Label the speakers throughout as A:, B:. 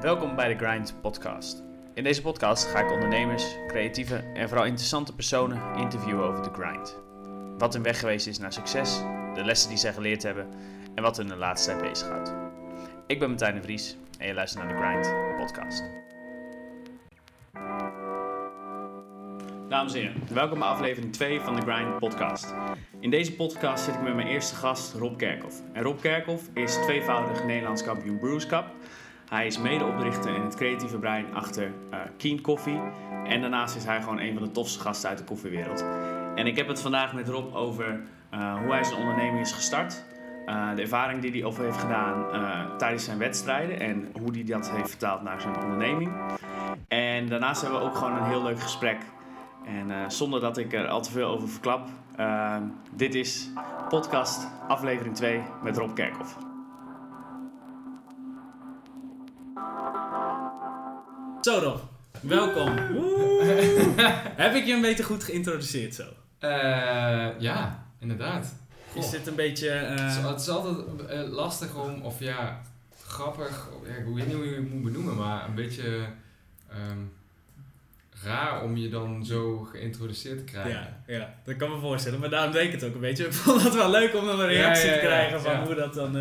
A: Welkom bij de Grind Podcast. In deze podcast ga ik ondernemers, creatieve en vooral interessante personen interviewen over de grind. Wat hun weg geweest is naar succes, de lessen die zij geleerd hebben en wat hun de laatste tijd bezighoudt. Ik ben Martijn de Vries en je luistert naar de Grind Podcast. Dames en heren, welkom bij aflevering 2 van de Grind Podcast. In deze podcast zit ik met mijn eerste gast Rob Kerkhoff. En Rob Kerkhoff is tweevoudig Nederlands kampioen Brews Cup. Hij is medeoprichter in het creatieve brein achter uh, Keen Coffee. En daarnaast is hij gewoon een van de tofste gasten uit de koffiewereld. En ik heb het vandaag met Rob over uh, hoe hij zijn onderneming is gestart. Uh, de ervaring die hij over heeft gedaan tijdens zijn wedstrijden en hoe hij dat heeft vertaald naar zijn onderneming. En daarnaast hebben we ook gewoon een heel leuk gesprek en zonder dat ik er al te veel over verklap, dit is podcast aflevering 2 met Rob Kerkhoff. Zo Rob, welkom. Heb ik je een beetje goed geïntroduceerd zo?
B: Uh, ja, inderdaad.
A: Goh. Is dit een beetje...
B: Het is, het, is, altijd lastig om, of ja, grappig, ja, ik weet niet hoe je het moet benoemen, maar een beetje... Um, raar om je dan zo geïntroduceerd te krijgen.
A: Ja, ja, dat kan me voorstellen. Maar daarom deed ik het ook een beetje. Ik vond het wel leuk om dan een reactie ja, ja, te krijgen van hoe dat dan...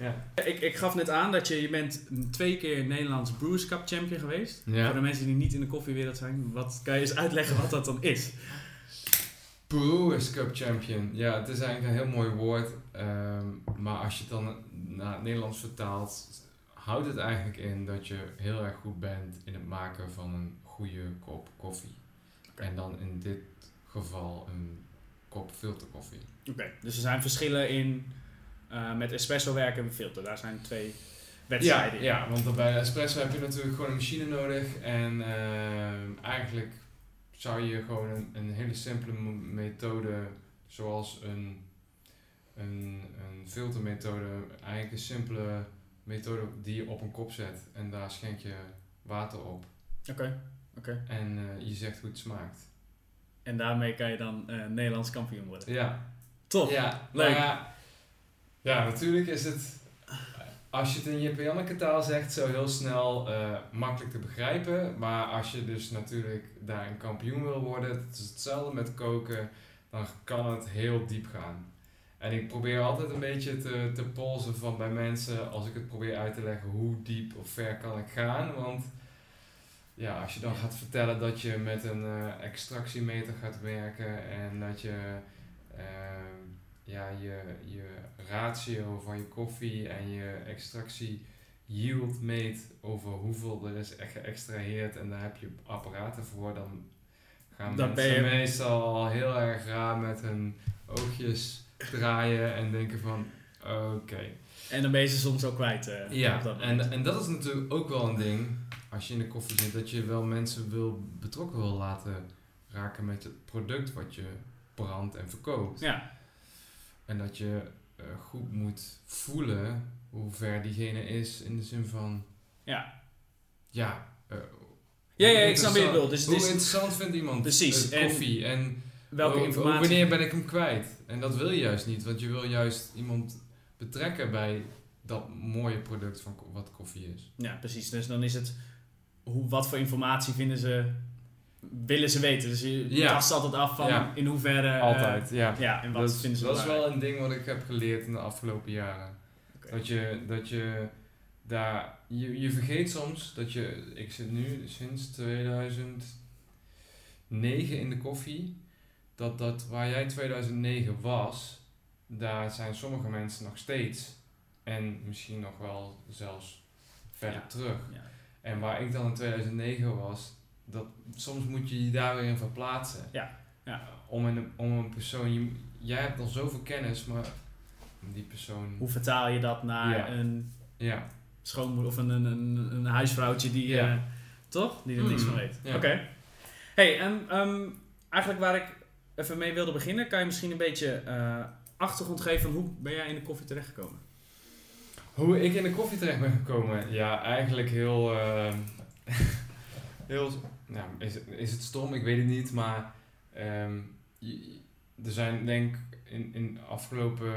A: Uh... Ik, ik gaf net aan dat je, je bent twee keer Nederlands Brewers Cup champion geweest. Voor de mensen die niet in de koffiewereld zijn. Wat, kan je eens uitleggen wat dat dan is?
B: Brewers Cup champion. Ja, het is eigenlijk een heel mooi woord. Um, maar als je het dan naar het Nederlands vertaalt... houdt het eigenlijk in dat je heel erg goed bent in het maken van een goede kop koffie. En dan in dit geval een kop filterkoffie.
A: Oké, dus er zijn verschillen in uh, met espresso werken en filter. Daar zijn twee wedstrijden
B: ja, in. Ja, want bij espresso heb je natuurlijk gewoon een machine nodig. En uh, eigenlijk zou je gewoon een, een, hele simpele methode, zoals een, een, een filtermethode, eigenlijk een simpele methode die je op een kop zet. En daar schenk je water op.
A: Oké.
B: En uh, je zegt hoe het smaakt.
A: En daarmee kan je dan uh, Nederlands kampioen worden.
B: Ja.
A: Top.
B: Ja.
A: Leuk.
B: Ja, ja, natuurlijk is het, als je het in je Janneke taal zegt, zo heel snel uh, makkelijk te begrijpen. Maar als je dus natuurlijk daar een kampioen wil worden, het is hetzelfde met koken, dan kan het heel diep gaan. En ik probeer altijd een beetje te, te polsen van bij mensen, als ik het probeer uit te leggen, hoe diep of ver kan ik gaan. Want ja, als je dan gaat vertellen dat je met een uh, extractiemeter gaat werken en dat je uh, ja, je, je ratio van je koffie en je extractie yield meet over hoeveel er is geëxtraheerd en daar heb je apparaten voor, dan gaan mensen je... meestal al heel erg raar met hun oogjes draaien en denken van oké.
A: En dan ben je ze soms ook kwijt. Uh,
B: ja, en, en dat is natuurlijk ook wel een ding als je in de koffie zit, dat je wel mensen wil, betrokken wil laten raken met het product wat je brandt en verkoopt.
A: Ja.
B: En dat je uh, goed moet voelen hoe ver diegene is in de zin van.
A: Ja.
B: Ja. Uh,
A: ja, ja, ik snap je bedoelt. Dus
B: hoe interessant vindt iemand
A: precies.
B: Uh, koffie en, en
A: welke informatie?
B: Wanneer ben ik hem kwijt? En dat wil je juist niet, want je wil juist iemand betrekken bij dat mooie product van wat koffie is.
A: Ja, precies. Dus dan is het hoe, wat voor informatie vinden ze, willen ze weten. Dus je ja. tast altijd af van in hoeverre...
B: Eh, altijd, ja.
A: ja. En wat
B: dat,
A: vinden ze
B: Dat is wel een ding wat ik heb geleerd in de afgelopen jaren. Dat je, dat je daar... Je, je vergeet soms dat je... Ik zit nu sinds 2009 in de koffie. Dat, dat waar jij 2009 was, daar zijn sommige mensen nog steeds. En misschien nog wel zelfs verder terug. Ja. En waar ik dan in 2009 was, dat, soms moet je je daar weer in verplaatsen.
A: Ja. ja.
B: Om, een, om een persoon, je, jij hebt al zoveel kennis, maar die persoon...
A: Hoe vertaal je dat naar een
B: ja.
A: schoonmoeder of een, een, een, een huisvrouwtje die, ja. uh, toch? Die er niks van weet. Oké. Hey, en um, eigenlijk waar ik even mee wilde beginnen, kan je misschien een beetje uh, achtergrond geven van hoe ben jij in de koffie terechtgekomen?
B: Hoe ik in de koffie terecht ben gekomen? Ja, eigenlijk heel. Uh, heel nou, is, is het stom? Ik weet het niet, maar. Um, er zijn denk ik in, in de afgelopen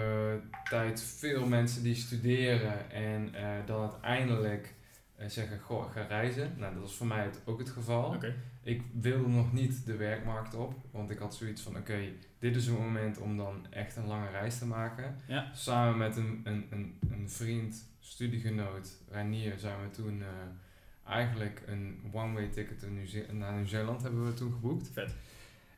B: tijd veel mensen die studeren en uh, dan uiteindelijk eh, zeggen, goh, ga reizen. Nou, dat was voor mij het, ook het geval. Ik wilde nog niet de werkmarkt op, want ik had zoiets van, oké, dit is een moment om dan echt een lange reis te maken.
A: Ja.
B: Samen met een, een, een, een vriend, studiegenoot, Ranier, zijn we toen eh, eigenlijk een one-way ticket naar Nieuw- naar Nieuw-Zeeland hebben we toen geboekt.
A: Vet.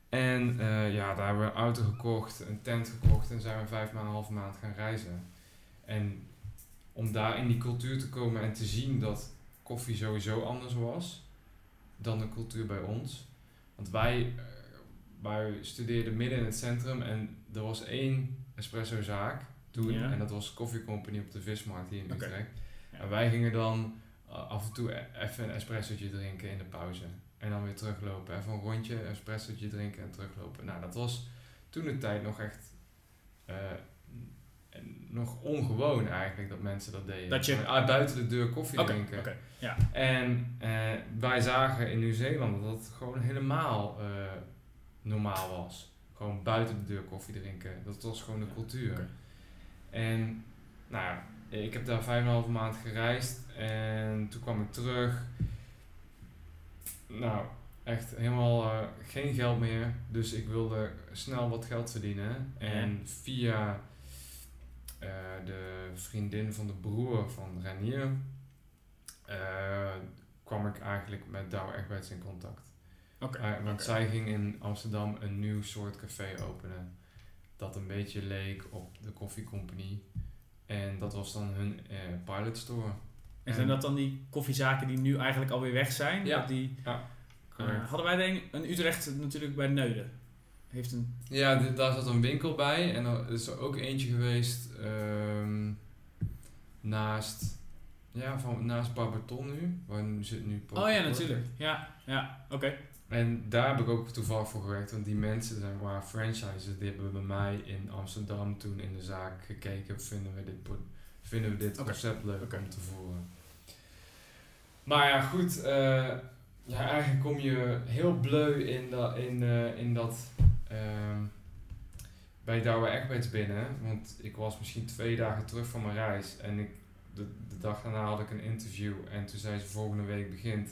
B: En eh, ja, daar hebben we een auto gekocht, een tent gekocht en zijn we vijf maanden, een halve maand gaan reizen. En om daar in die cultuur te komen en te zien dat koffie sowieso anders was dan de cultuur bij ons. Want wij, eh, wij studeerden midden in het centrum en er was één espressozaak toen
A: Ja.
B: en dat was Coffee Company op de Vismarkt hier in. Utrecht.
A: Ja.
B: En wij gingen dan af en toe e- even een espressootje drinken in de pauze. En dan weer teruglopen. Even een rondje, een espressootje drinken en teruglopen. Nou, dat was toen de tijd nog echt eh, nog ongewoon eigenlijk dat mensen dat deden.
A: Dat je-
B: ah, buiten de deur koffie drinken.
A: Ja.
B: En eh, wij zagen in Nieuw-Zeeland dat het gewoon helemaal eh, normaal was. Gewoon buiten de deur koffie drinken. Dat was gewoon de cultuur. En nou ja, ik heb daar vijf en een halve maand gereisd en toen kwam ik terug. Nou, echt helemaal eh, geen geld meer. Dus ik wilde snel wat geld verdienen. En via eh, de vriendin van de broer van Renier eh, kwam ik eigenlijk met Douwe Egberts in contact.
A: Oké.
B: Eh, want zij ging in Amsterdam een nieuw soort café openen. Dat een beetje leek op de Coffee Company. En dat was dan hun eh, pilot store.
A: En zijn dat dan die koffiezaken die nu eigenlijk alweer weg zijn?
B: Ja.
A: Die,
B: Correct.
A: eh, hadden wij denk ik een Utrecht natuurlijk bij Neuden. Heeft een...
B: Ja, daar zat een winkel bij. En er is er ook eentje geweest ehm, naast, ja, van, naast Barberton nu. Waar nu zit nu
A: Oh ja, natuurlijk. Ja, ja, oké.
B: En daar heb ik ook toevallig voor gewerkt. Want die mensen zijn maar franchises. Die hebben bij mij in Amsterdam toen in de zaak gekeken. Vinden we dit, vinden we dit concept leuk om te voeren? Maar ja, goed. eh, ja, eigenlijk kom je heel bleu in, dat in, eh, in dat... ehm, bij Douwe Egberts binnen. Want ik was misschien twee dagen terug van mijn reis. En ik, de, de dag daarna had ik een interview. En toen zei ze volgende week begint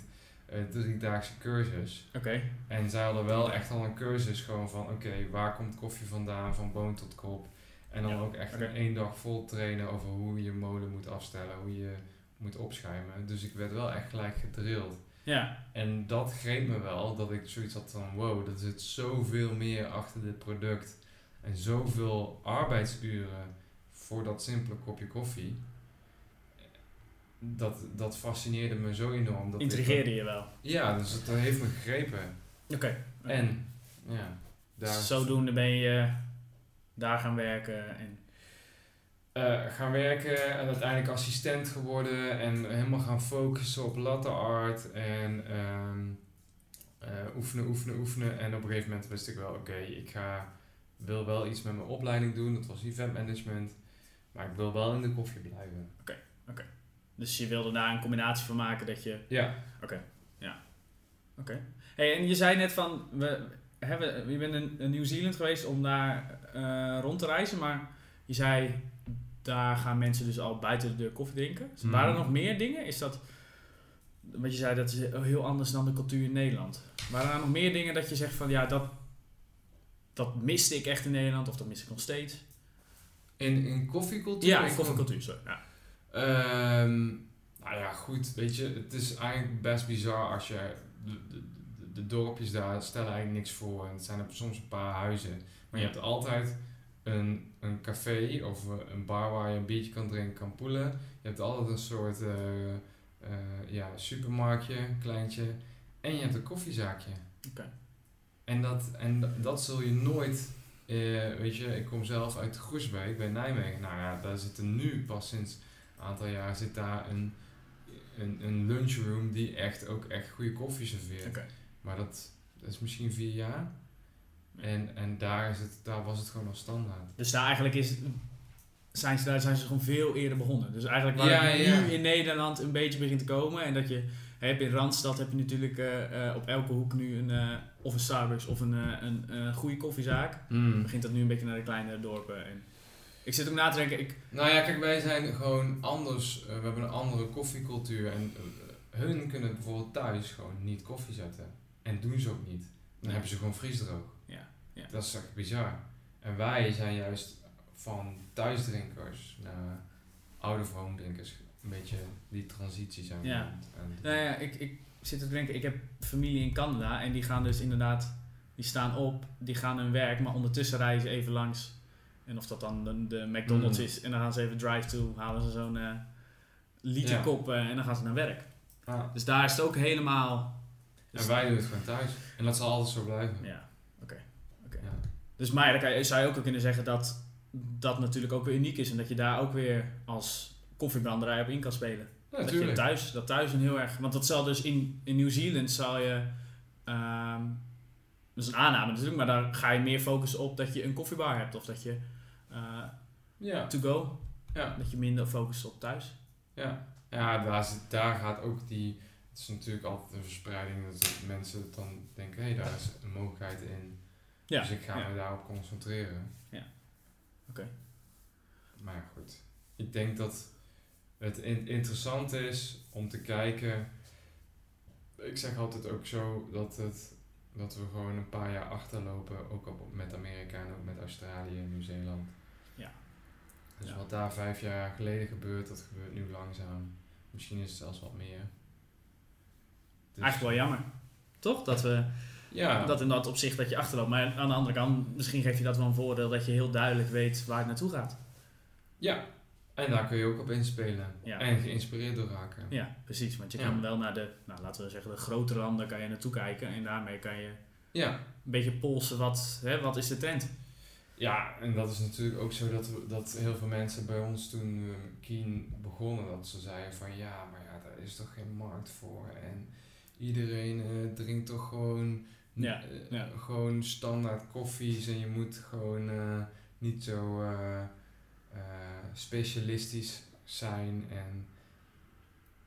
B: een driedaagse cursus.
A: Oké.
B: En zij hadden wel echt al een cursus gewoon van oké, waar komt koffie vandaan, van boon tot kop. En dan
A: Ja,
B: ook echt een één dag vol trainen over hoe je je molen moet afstellen, hoe je moet opschuimen. Dus ik werd wel echt gelijk gedrild.
A: Ja,
B: En dat greep me wel, dat ik zoiets had van wow, er zit zoveel meer achter dit product. En zoveel arbeidsuren voor dat simpele kopje koffie. Dat, dat fascineerde me zo enorm. Dat ik-
A: intrigeerde je wel.
B: ja, dus het heeft me gegrepen.
A: Oké.
B: En, ja, daar
A: Zodoende ben je daar gaan werken. En,
B: eh, gaan werken en uiteindelijk assistent geworden en helemaal gaan focussen op latte art en ehm, eh, oefenen, oefenen, oefenen. En op een gegeven moment wist ik wel, oké, ik ga, wil wel iets met mijn opleiding doen, dat was event management, maar ik wil wel in de koffie blijven.
A: Dus je wilde daar een combinatie van maken dat je...
B: Ja,
A: Oké. Hey, en je zei net van, we, hebben, je bent in, in Nieuw-Zeeland geweest om daar eh, rond te reizen, maar je zei, daar gaan mensen dus al buiten de deur koffie drinken. Dus Waren er
B: Mhm.
A: nog meer dingen? Is dat, wat je zei, dat is heel anders dan de cultuur in Nederland. Waren er nog meer dingen dat je zegt van, ja, dat, dat miste ik echt in Nederland, of dat mis ik nog steeds?
B: in, in koffiecultuur?
A: Ja, in koffiecultuur, sorry. Ja.
B: Ehm, nou ja, goed, weet je, het is eigenlijk best bizar als je... De, de, de, de dorpjes daar stellen eigenlijk niks voor. En het zijn er soms een paar huizen. Maar je hebt altijd een, een café of een bar waar je een biertje kan drinken, kan poelen. Je hebt altijd een soort eh, eh, ja, supermarktje, kleintje. En je hebt een koffiezaakje.
A: Oké.
B: En, dat, en dat- zul je nooit... eh, weet je, ik kom zelf uit Groesbeek bij Nijmegen. Nou ja, daar zitten nu pas sinds aantal jaar zit daar een, een, een lunchroom die echt ook echt goede koffie serveert. Maar dat, dat is misschien vier jaar. En, en daar, is het, daar was het gewoon al standaard.
A: Dus daar eigenlijk is, zijn ze, daar zijn ze gewoon veel eerder begonnen. Dus eigenlijk waar
B: Ja,
A: het
B: ja.
A: nu in Nederland een beetje begint te komen. En dat je hebt in Randstad heb je natuurlijk eh, eh, op elke hoek nu een, eh, of een Starbucks of een, een, goede koffiezaak.
B: Mm.
A: Begint dat nu een beetje naar de kleinere dorpen. En, Ik zit ook na te denken, ik,
B: Nou ja, kijk, wij zijn gewoon anders. eh, we hebben een andere koffiecultuur. En eh, hun kunnen bijvoorbeeld thuis gewoon niet koffie zetten. En doen ze ook niet. Dan
A: Nee.
B: hebben ze gewoon vriesdroog.
A: Ja, ja.
B: Dat is echt bizar. En wij zijn juist van thuisdrinkers naar oude drinkers. Een beetje die transitie zijn.
A: Ja. nou ja, ik, ik zit te denken, ik heb familie in Canada en die gaan dus inderdaad, die staan op, die gaan hun werk, maar ondertussen ze even langs. En of dat dan de, de McDonald's
B: Mm.
A: is en dan gaan ze even drive-to, halen ze zo'n eh liter kop eh, en dan gaan ze naar werk.
B: Ah,
A: Dus daar is het ook helemaal...
B: en wij doen het gewoon thuis. En dat zal altijd zo blijven.
A: Ja, oké. oké.
B: Ja.
A: Dus maar ja, dan zou je ook kunnen zeggen dat dat natuurlijk ook weer uniek is en dat je daar ook weer als koffiebranderij op in kan spelen.
B: Ja,
A: dat je thuis, dat thuis een heel erg. Want dat zal dus in, in Nieuw-Zeeland zal je. ehm, dat is een aanname natuurlijk, maar daar ga je meer focussen op dat je een koffiebar hebt of dat je eh,
B: Ja.
A: to go,
B: Ja.
A: dat je minder focust op thuis.
B: Ja, ja daar, zit, daar gaat ook die. Het is natuurlijk altijd een verspreiding dat mensen dan denken: hé, hey, daar is een mogelijkheid in.
A: Ja,
B: Dus ik ga
A: ja.
B: me daarop concentreren.
A: Ja. Oké.
B: Maar goed. Ik denk dat het in- interessant is om te kijken. Ik zeg altijd ook zo dat, het, dat we gewoon een paar jaar achterlopen, ook op, met Amerika en ook met Australië en Nieuw-Zeeland. Dus
A: Ja.
B: wat daar vijf jaar geleden gebeurt, dat gebeurt nu langzaam. Misschien is het zelfs wat meer. Dus-
A: Eigenlijk wel jammer. Toch? Dat we
B: Ja,
A: dat in dat opzicht dat je achterloopt. Maar aan de andere kant, misschien geeft je dat wel een voordeel dat je heel duidelijk weet waar het naartoe gaat.
B: ja, en daar kun je ook op inspelen.
A: Ja.
B: En geïnspireerd door raken.
A: Ja, precies. Want je
B: Ja.
A: kan wel naar de, nou, laten we zeggen, de grotere landen kan je naartoe kijken. En daarmee kan je
B: Ja,
A: een beetje polsen wat, hè, wat is de trend.
B: Ja, en dat is natuurlijk ook zo dat, we, dat heel veel mensen bij ons toen we Keen begonnen, dat ze zeiden van ja, maar ja, daar is toch geen markt voor. En iedereen eh, drinkt toch gewoon,
A: Ja,
B: eh,
A: ja.
B: gewoon standaard koffies en je moet gewoon eh, niet zo specialistisch zijn. En,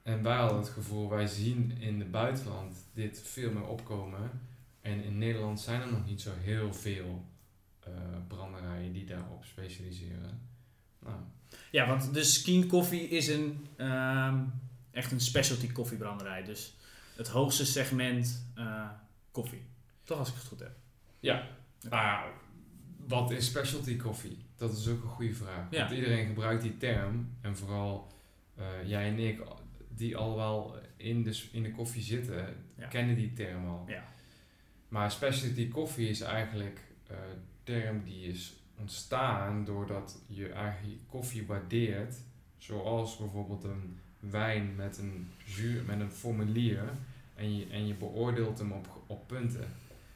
B: en wij hadden het gevoel, wij zien in het buitenland dit veel meer opkomen. En in Nederland zijn er nog niet zo heel veel branderijen die daarop specialiseren. Nou,
A: Ja, want de Skeen Koffie is een, ehm, echt een specialty koffiebranderij. Dus het hoogste segment eh, koffie. Toch als ik het goed heb.
B: ja. Nou ja, wat is specialty koffie? Dat is ook een goede vraag.
A: Ja.
B: Want iedereen gebruikt die term. En vooral eh, jij en ik, die al wel in de, in de koffie zitten,
A: Ja.
B: kennen die term al.
A: Ja.
B: Maar specialty koffie is eigenlijk eh, term die is ontstaan doordat je eigenlijk koffie waardeert. Zoals bijvoorbeeld een wijn met een, zuur, met een formulier. En je, en je beoordeelt hem op, op punten.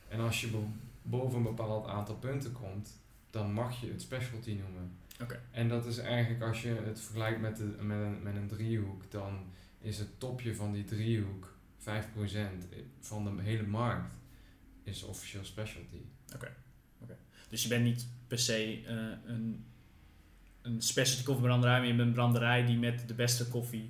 B: En als je bo- boven een bepaald aantal punten komt, dan mag je het specialty noemen.
A: Oké.
B: En dat is eigenlijk als je het vergelijkt met, de, met, een, met een driehoek, dan is het topje van die driehoek 5% van de hele markt is officieel specialty.
A: Dus je bent niet per se eh, een, een specialty koffiebranderij, maar je bent een branderij die met de beste koffie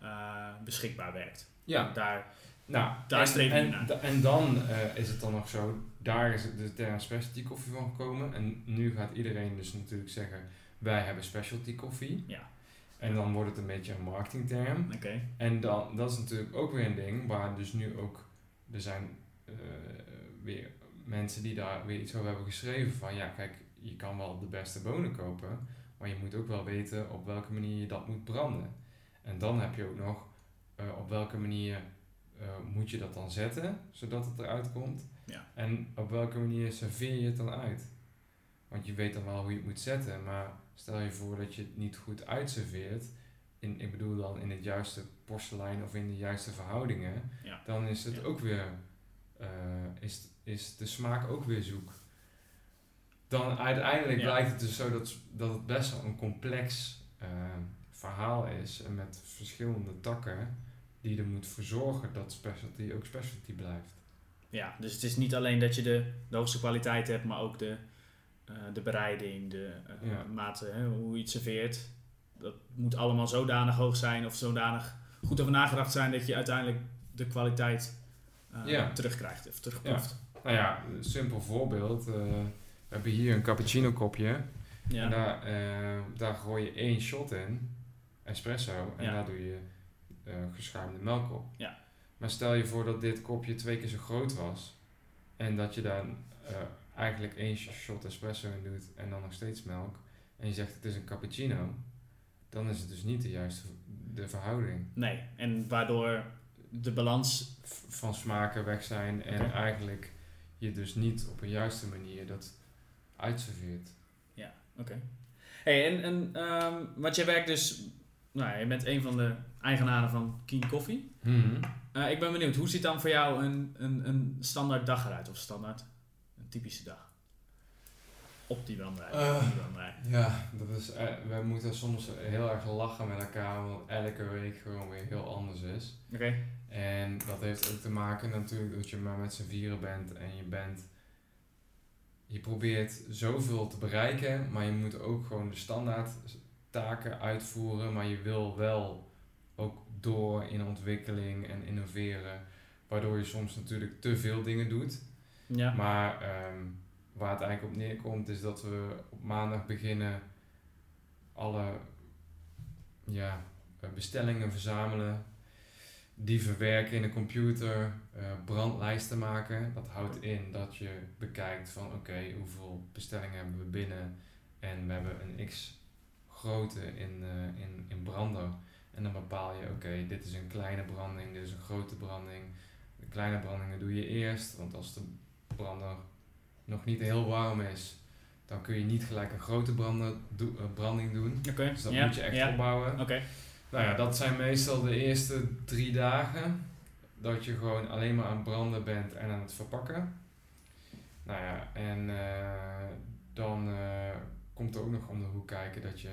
A: eh, beschikbaar werkt.
B: Ja,
A: Daar,
B: nou,
A: Daar
B: en,
A: streven we
B: en,
A: naar.
B: da- en dan eh, is het dan nog zo, daar is de term specialty koffie van gekomen. En nu gaat iedereen dus natuurlijk zeggen, wij hebben specialty koffie.
A: Ja.
B: En dan wordt het een beetje een marketingterm.
A: oké.
B: En dan, dat is natuurlijk ook weer een ding waar dus nu ook, er zijn weer mensen die daar weer iets over hebben geschreven van ja kijk, je kan wel de beste bonen kopen, maar je moet ook wel weten op welke manier je dat moet branden. En dan heb je ook nog eh, op welke manier eh, moet je dat dan zetten, zodat het eruit komt.
A: Ja.
B: En op welke manier serveer je het dan uit. Want je weet dan wel hoe je het moet zetten, maar stel je voor dat je het niet goed uitserveert, in, ik bedoel dan in het juiste porselein of in de juiste verhoudingen,
A: Ja.
B: dan is het
A: Ja.
B: ook weer, eh, is, is de smaak ook weer zoek. Dan uiteindelijk
A: Ja.
B: blijkt het dus zo dat, dat het best wel een complex eh, verhaal is en met verschillende takken die er moet voor zorgen dat specialty ook specialty blijft.
A: Ja, dus het is niet alleen dat je de, de hoogste kwaliteit hebt, maar ook de, eh, de bereiding, de eh,
B: Ja.
A: mate, hè, hoe je het serveert. Dat moet allemaal zodanig hoog zijn of zodanig goed over nagedacht zijn dat je uiteindelijk de kwaliteit
B: Ja.
A: terugkrijgt of terugproeft.
B: Nou ja, een simpel voorbeeld. eh, we hebben hier een cappuccino kopje. Ja. En daar, uh, daar gooi je één shot in, espresso, en daar doe je geschuimde melk op.
A: Ja.
B: Maar stel je voor dat dit kopje twee keer zo groot was en dat je daar eigenlijk één shot espresso in doet en dan nog steeds melk en je zegt het is een cappuccino, dan is het dus niet de juiste de verhouding.
A: Nee, en waardoor de balans
B: van smaken weg zijn en eigenlijk je dus niet op een juiste manier dat uitserveert.
A: Ja, oké. Hey, en, en um, want jij werkt dus, nou, je bent een van de eigenaren van King Coffee.
B: Mm
A: uh, ik ben benieuwd, hoe ziet dan voor jou een, een, een standaard dag eruit? Of standaard, een typische dag? Op die brandrij. Uh,
B: ja, dat is, uh, we moeten soms heel erg lachen met elkaar, omdat elke week gewoon weer heel anders is.
A: Oké.
B: En dat heeft ook te maken natuurlijk dat je maar met z'n vieren bent en je bent. Je probeert zoveel te bereiken, maar je moet ook gewoon de standaard taken uitvoeren, maar je wil wel ook door in ontwikkeling en innoveren, waardoor je soms natuurlijk te veel dingen doet.
A: Ja.
B: Maar um, waar het eigenlijk op neerkomt is dat we op maandag beginnen alle ja, eh, bestellingen verzamelen, die verwerken in een computer, uh, brandlijsten maken. Dat houdt in dat je bekijkt van oké, hoeveel bestellingen hebben we binnen en we hebben een x grootte in, uh, in, in brander. En dan bepaal je oké, dit is een kleine branding, dit is een grote branding. De kleine brandingen doe je eerst, want als de brander nog niet heel warm is, dan kun je niet gelijk een grote branden, do, uh, branding doen.
A: Okay.
B: Dus dat moet je echt opbouwen.
A: Okay.
B: Nou ja, dat zijn meestal de eerste drie dagen. Dat je gewoon alleen maar aan het branden bent en aan het verpakken. Nou ja, en uh, dan uh, komt er ook nog om de hoek kijken dat je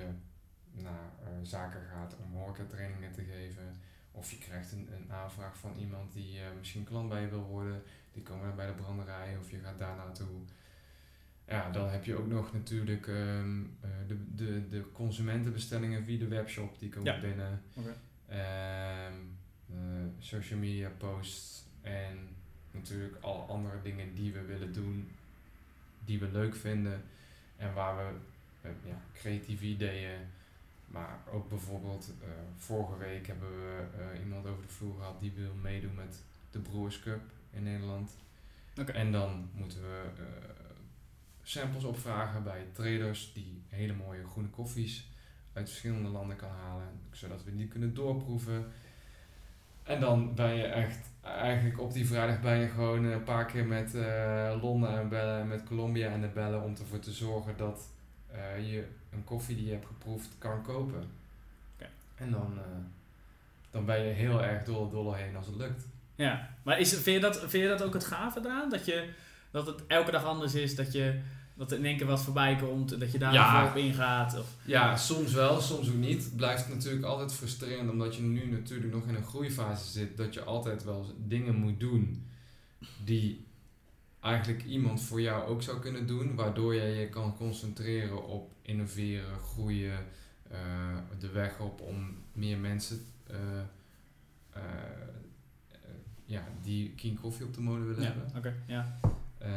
B: naar zaken gaat om horecatrainingen te geven. Of je krijgt een, een aanvraag van iemand die misschien klant bij je wil worden die komen bij de branderij of je gaat daar naartoe. Ja, dan heb je ook nog natuurlijk um, de, de, de consumentenbestellingen via de webshop, die komen binnen. Um, uh, social media posts en natuurlijk alle andere dingen die we willen doen, die we leuk vinden en waar we uh, ja, creatieve ideeën, maar ook bijvoorbeeld uh, vorige week hebben we iemand over de vloer gehad die wil meedoen met de Broers Cup in Nederland. En dan moeten we uh, samples opvragen bij traders die hele mooie groene koffies uit verschillende landen kan halen, zodat we die kunnen doorproeven. En dan ben je echt, eigenlijk op die vrijdag ben je gewoon een paar keer met uh, Londen en bellen, met Colombia en de bellen om ervoor te zorgen dat uh, je een koffie die je hebt geproefd kan kopen.
A: Okay.
B: En dan, dan ben je heel erg door dolle heen als het lukt.
A: Ja, maar is, vind, je dat, vind je dat ook het gave eraan? Dat, je, dat het elke dag anders is, dat, je, dat er in één keer wat voorbij komt, dat je daar ja. op ingaat? Of?
B: Ja, soms wel, soms ook niet. Het blijft natuurlijk altijd frustrerend, omdat je nu natuurlijk nog in een groeifase zit, dat je altijd wel dingen moet doen die eigenlijk iemand voor jou ook zou kunnen doen, waardoor jij je kan concentreren op innoveren, groeien, uh, de weg op om meer mensen uh, uh, ja, die King Koffie op de mode willen
A: ja,
B: hebben.
A: Oké, ja.
B: Uh,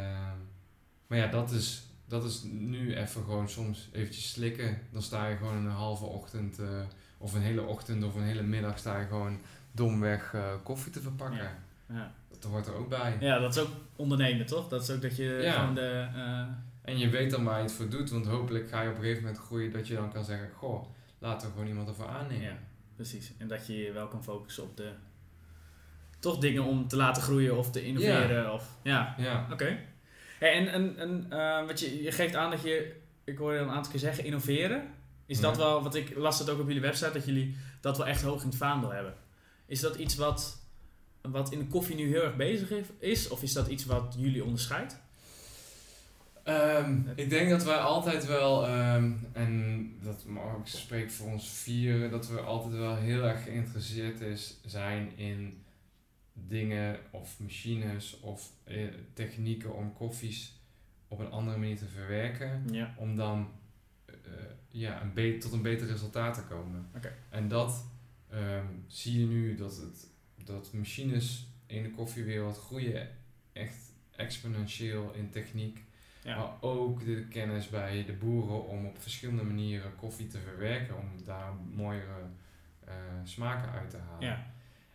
B: maar ja, dat is, dat is nu even gewoon soms eventjes slikken. Dan sta je gewoon een halve ochtend uh, of een hele ochtend of een hele middag sta je gewoon domweg uh, koffie te verpakken.
A: Ja. ja.
B: Dat hoort er ook bij.
A: Ja, dat is ook ondernemen, toch? Dat is ook dat je gewoon de... Uh,
B: en je weet dan waar je het voor doet, want hopelijk ga je op een gegeven moment groeien dat je dan kan zeggen, goh, laten we gewoon iemand ervoor aannemen.
A: Ja, precies. En dat je je wel kan focussen op de toch dingen om te laten groeien of te innoveren. Ja. Of, ja.
B: ja.
A: Oké. Hey, en en, en uh, wat je, je geeft aan dat je, ik hoorde een aantal keer zeggen, innoveren. Is dat wel, wat ik las het ook op jullie website, dat jullie dat wel echt hoog in het vaandel hebben. Is dat iets wat, wat in de koffie nu heel erg bezig is? Of is dat iets wat jullie onderscheidt?
B: Um, ik denk dat wij altijd wel, um, en dat mag ik spreek voor ons vieren, dat we altijd wel heel erg geïnteresseerd is, zijn in dingen of machines of eh, technieken om koffies op een andere manier te verwerken.
A: Ja.
B: Om dan uh, ja, een tot een beter resultaat te komen.
A: Okay.
B: En dat um, zie je nu dat, het, dat machines in de koffiewereld groeien echt exponentieel in techniek.
A: Ja.
B: Maar ook de kennis bij de boeren om op verschillende manieren koffie te verwerken. Om daar mooiere eh, smaken uit te halen.
A: Ja.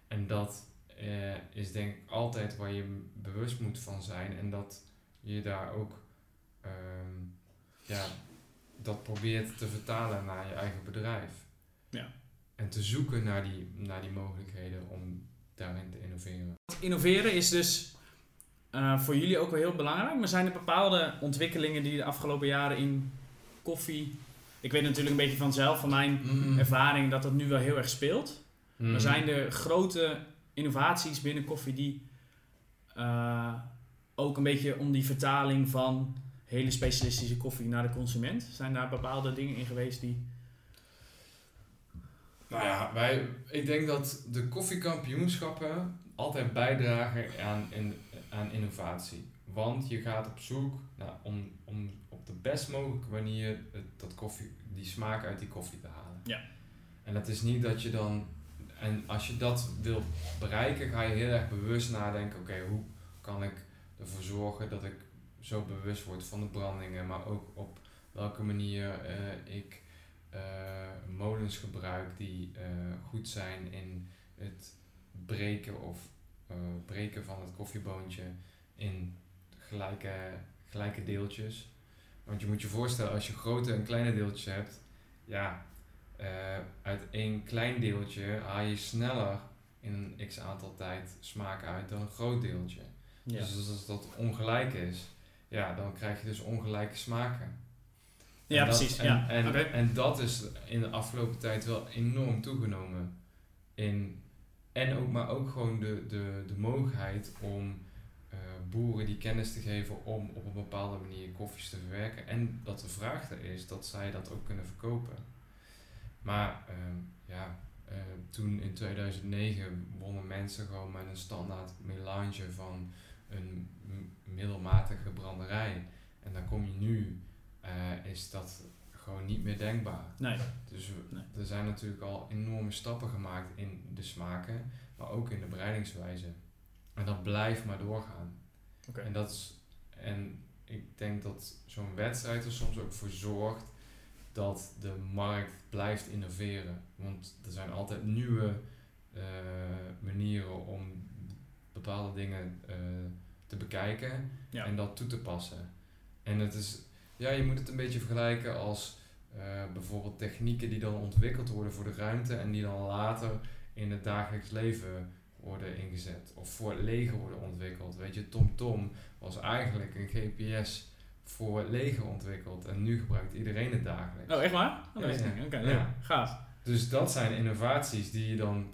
B: En dat eh, is denk ik altijd waar je bewust moet van zijn. En dat je daar ook ehm, ja, dat probeert te vertalen naar je eigen bedrijf.
A: Ja.
B: En te zoeken naar die, naar die mogelijkheden om daarin te innoveren.
A: Innoveren is dus eh, voor jullie ook wel heel belangrijk. Maar zijn er bepaalde ontwikkelingen die de afgelopen jaren in koffie... Ik weet natuurlijk een beetje vanzelf, van mijn ervaring, dat dat nu wel heel erg speelt.
B: Mm.
A: Maar zijn er grote innovaties binnen koffie die eh, ook een beetje om die vertaling van hele specialistische koffie naar de consument? Zijn daar bepaalde dingen in geweest die...
B: Nou ja, wij, ik denk dat de koffiekampioenschappen altijd bijdragen aan, in, aan innovatie. Want je gaat op zoek naar, om, om op de best mogelijke manier het, dat koffie, die smaak uit die koffie te halen.
A: Ja.
B: En dat is niet dat je dan, en als je dat wil bereiken, ga je heel erg bewust nadenken: oké, hoe kan ik ervoor zorgen dat ik zo bewust word van de brandingen, maar ook op welke manier eh, ik eh, molens gebruik die eh, goed zijn in het breken of breken van het koffieboontje in gelijke, gelijke deeltjes. Want je moet je voorstellen, als je grote en kleine deeltjes hebt, ja, eh, uit één klein deeltje haal je sneller in een x aantal tijd smaak uit dan een groot deeltje. Dus als dat ongelijk is, ja, dan krijg je dus ongelijke smaken.
A: Ja,
B: En dat-
A: precies.
B: En,
A: ja.
B: en,
A: Oké.
B: en dat is in de afgelopen tijd wel enorm toegenomen. In, en ook, maar ook gewoon de, de, de mogelijkheid om eh, boeren die kennis te geven om op een bepaalde manier koffies te verwerken. En dat de vraag er is dat zij dat ook kunnen verkopen. Maar ehm, ja, eh, toen in 2009 wonnen mensen gewoon met een standaard melange van een middelmatige branderij. En dan kom je nu, eh, is dat gewoon niet meer denkbaar.
A: Nee.
B: Dus we-
A: Nee.
B: er zijn natuurlijk al enorme stappen gemaakt in de smaken, maar ook in de bereidingswijze. En dat blijft maar doorgaan.
A: Oké.
B: En, dat is, en ik denk dat zo'n wedstrijd er soms ook voor zorgt dat de markt blijft innoveren. Want er zijn altijd nieuwe eh, manieren om bepaalde dingen eh, te bekijken
A: Ja.
B: en dat toe te passen. En het is, ja, je moet het een beetje vergelijken als eh, bijvoorbeeld technieken die dan ontwikkeld worden voor de ruimte en die dan later in het dagelijks leven worden ingezet. Of voor het leger worden ontwikkeld. Weet je, TomTom was eigenlijk een GPS voor het leger ontwikkeld en nu gebruikt iedereen het dagelijks.
A: Oh, echt waar? Oh,
B: Ja,
A: weet ik
B: ja.
A: niet. Oké, gaaf.
B: Dus dat zijn innovaties die je dan,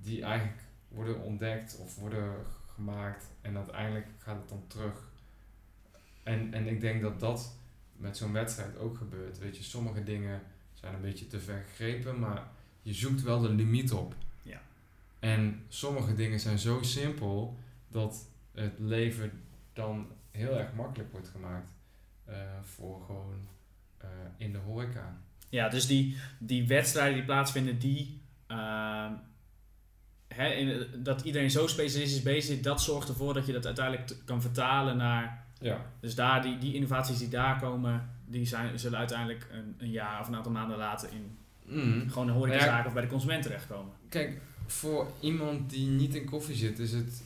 B: die eigenlijk worden ontdekt of worden gemaakt en uiteindelijk gaat het dan terug. En, en ik denk dat dat met zo'n wedstrijd ook gebeurt. Weet je, sommige dingen zijn een beetje te ver gegrepen, maar je zoekt wel de limiet op.
A: Ja.
B: En sommige dingen zijn zo simpel dat het leven dan heel erg makkelijk wordt gemaakt voor gewoon eh, in de horeca.
A: Ja, dus die, die wedstrijden die plaatsvinden, die... ehm, hè, in, dat iedereen zo specialistisch bezig is, dat zorgt ervoor dat je dat uiteindelijk kan vertalen naar...
B: Ja.
A: Dus daar, die, die innovaties die daar komen, die zijn, zullen uiteindelijk een, een jaar of een aantal maanden later in
B: Mm.
A: gewoon een horecazaak
B: Nou
A: of bij de consument terechtkomen.
B: Kijk, voor iemand die niet in koffie zit, is het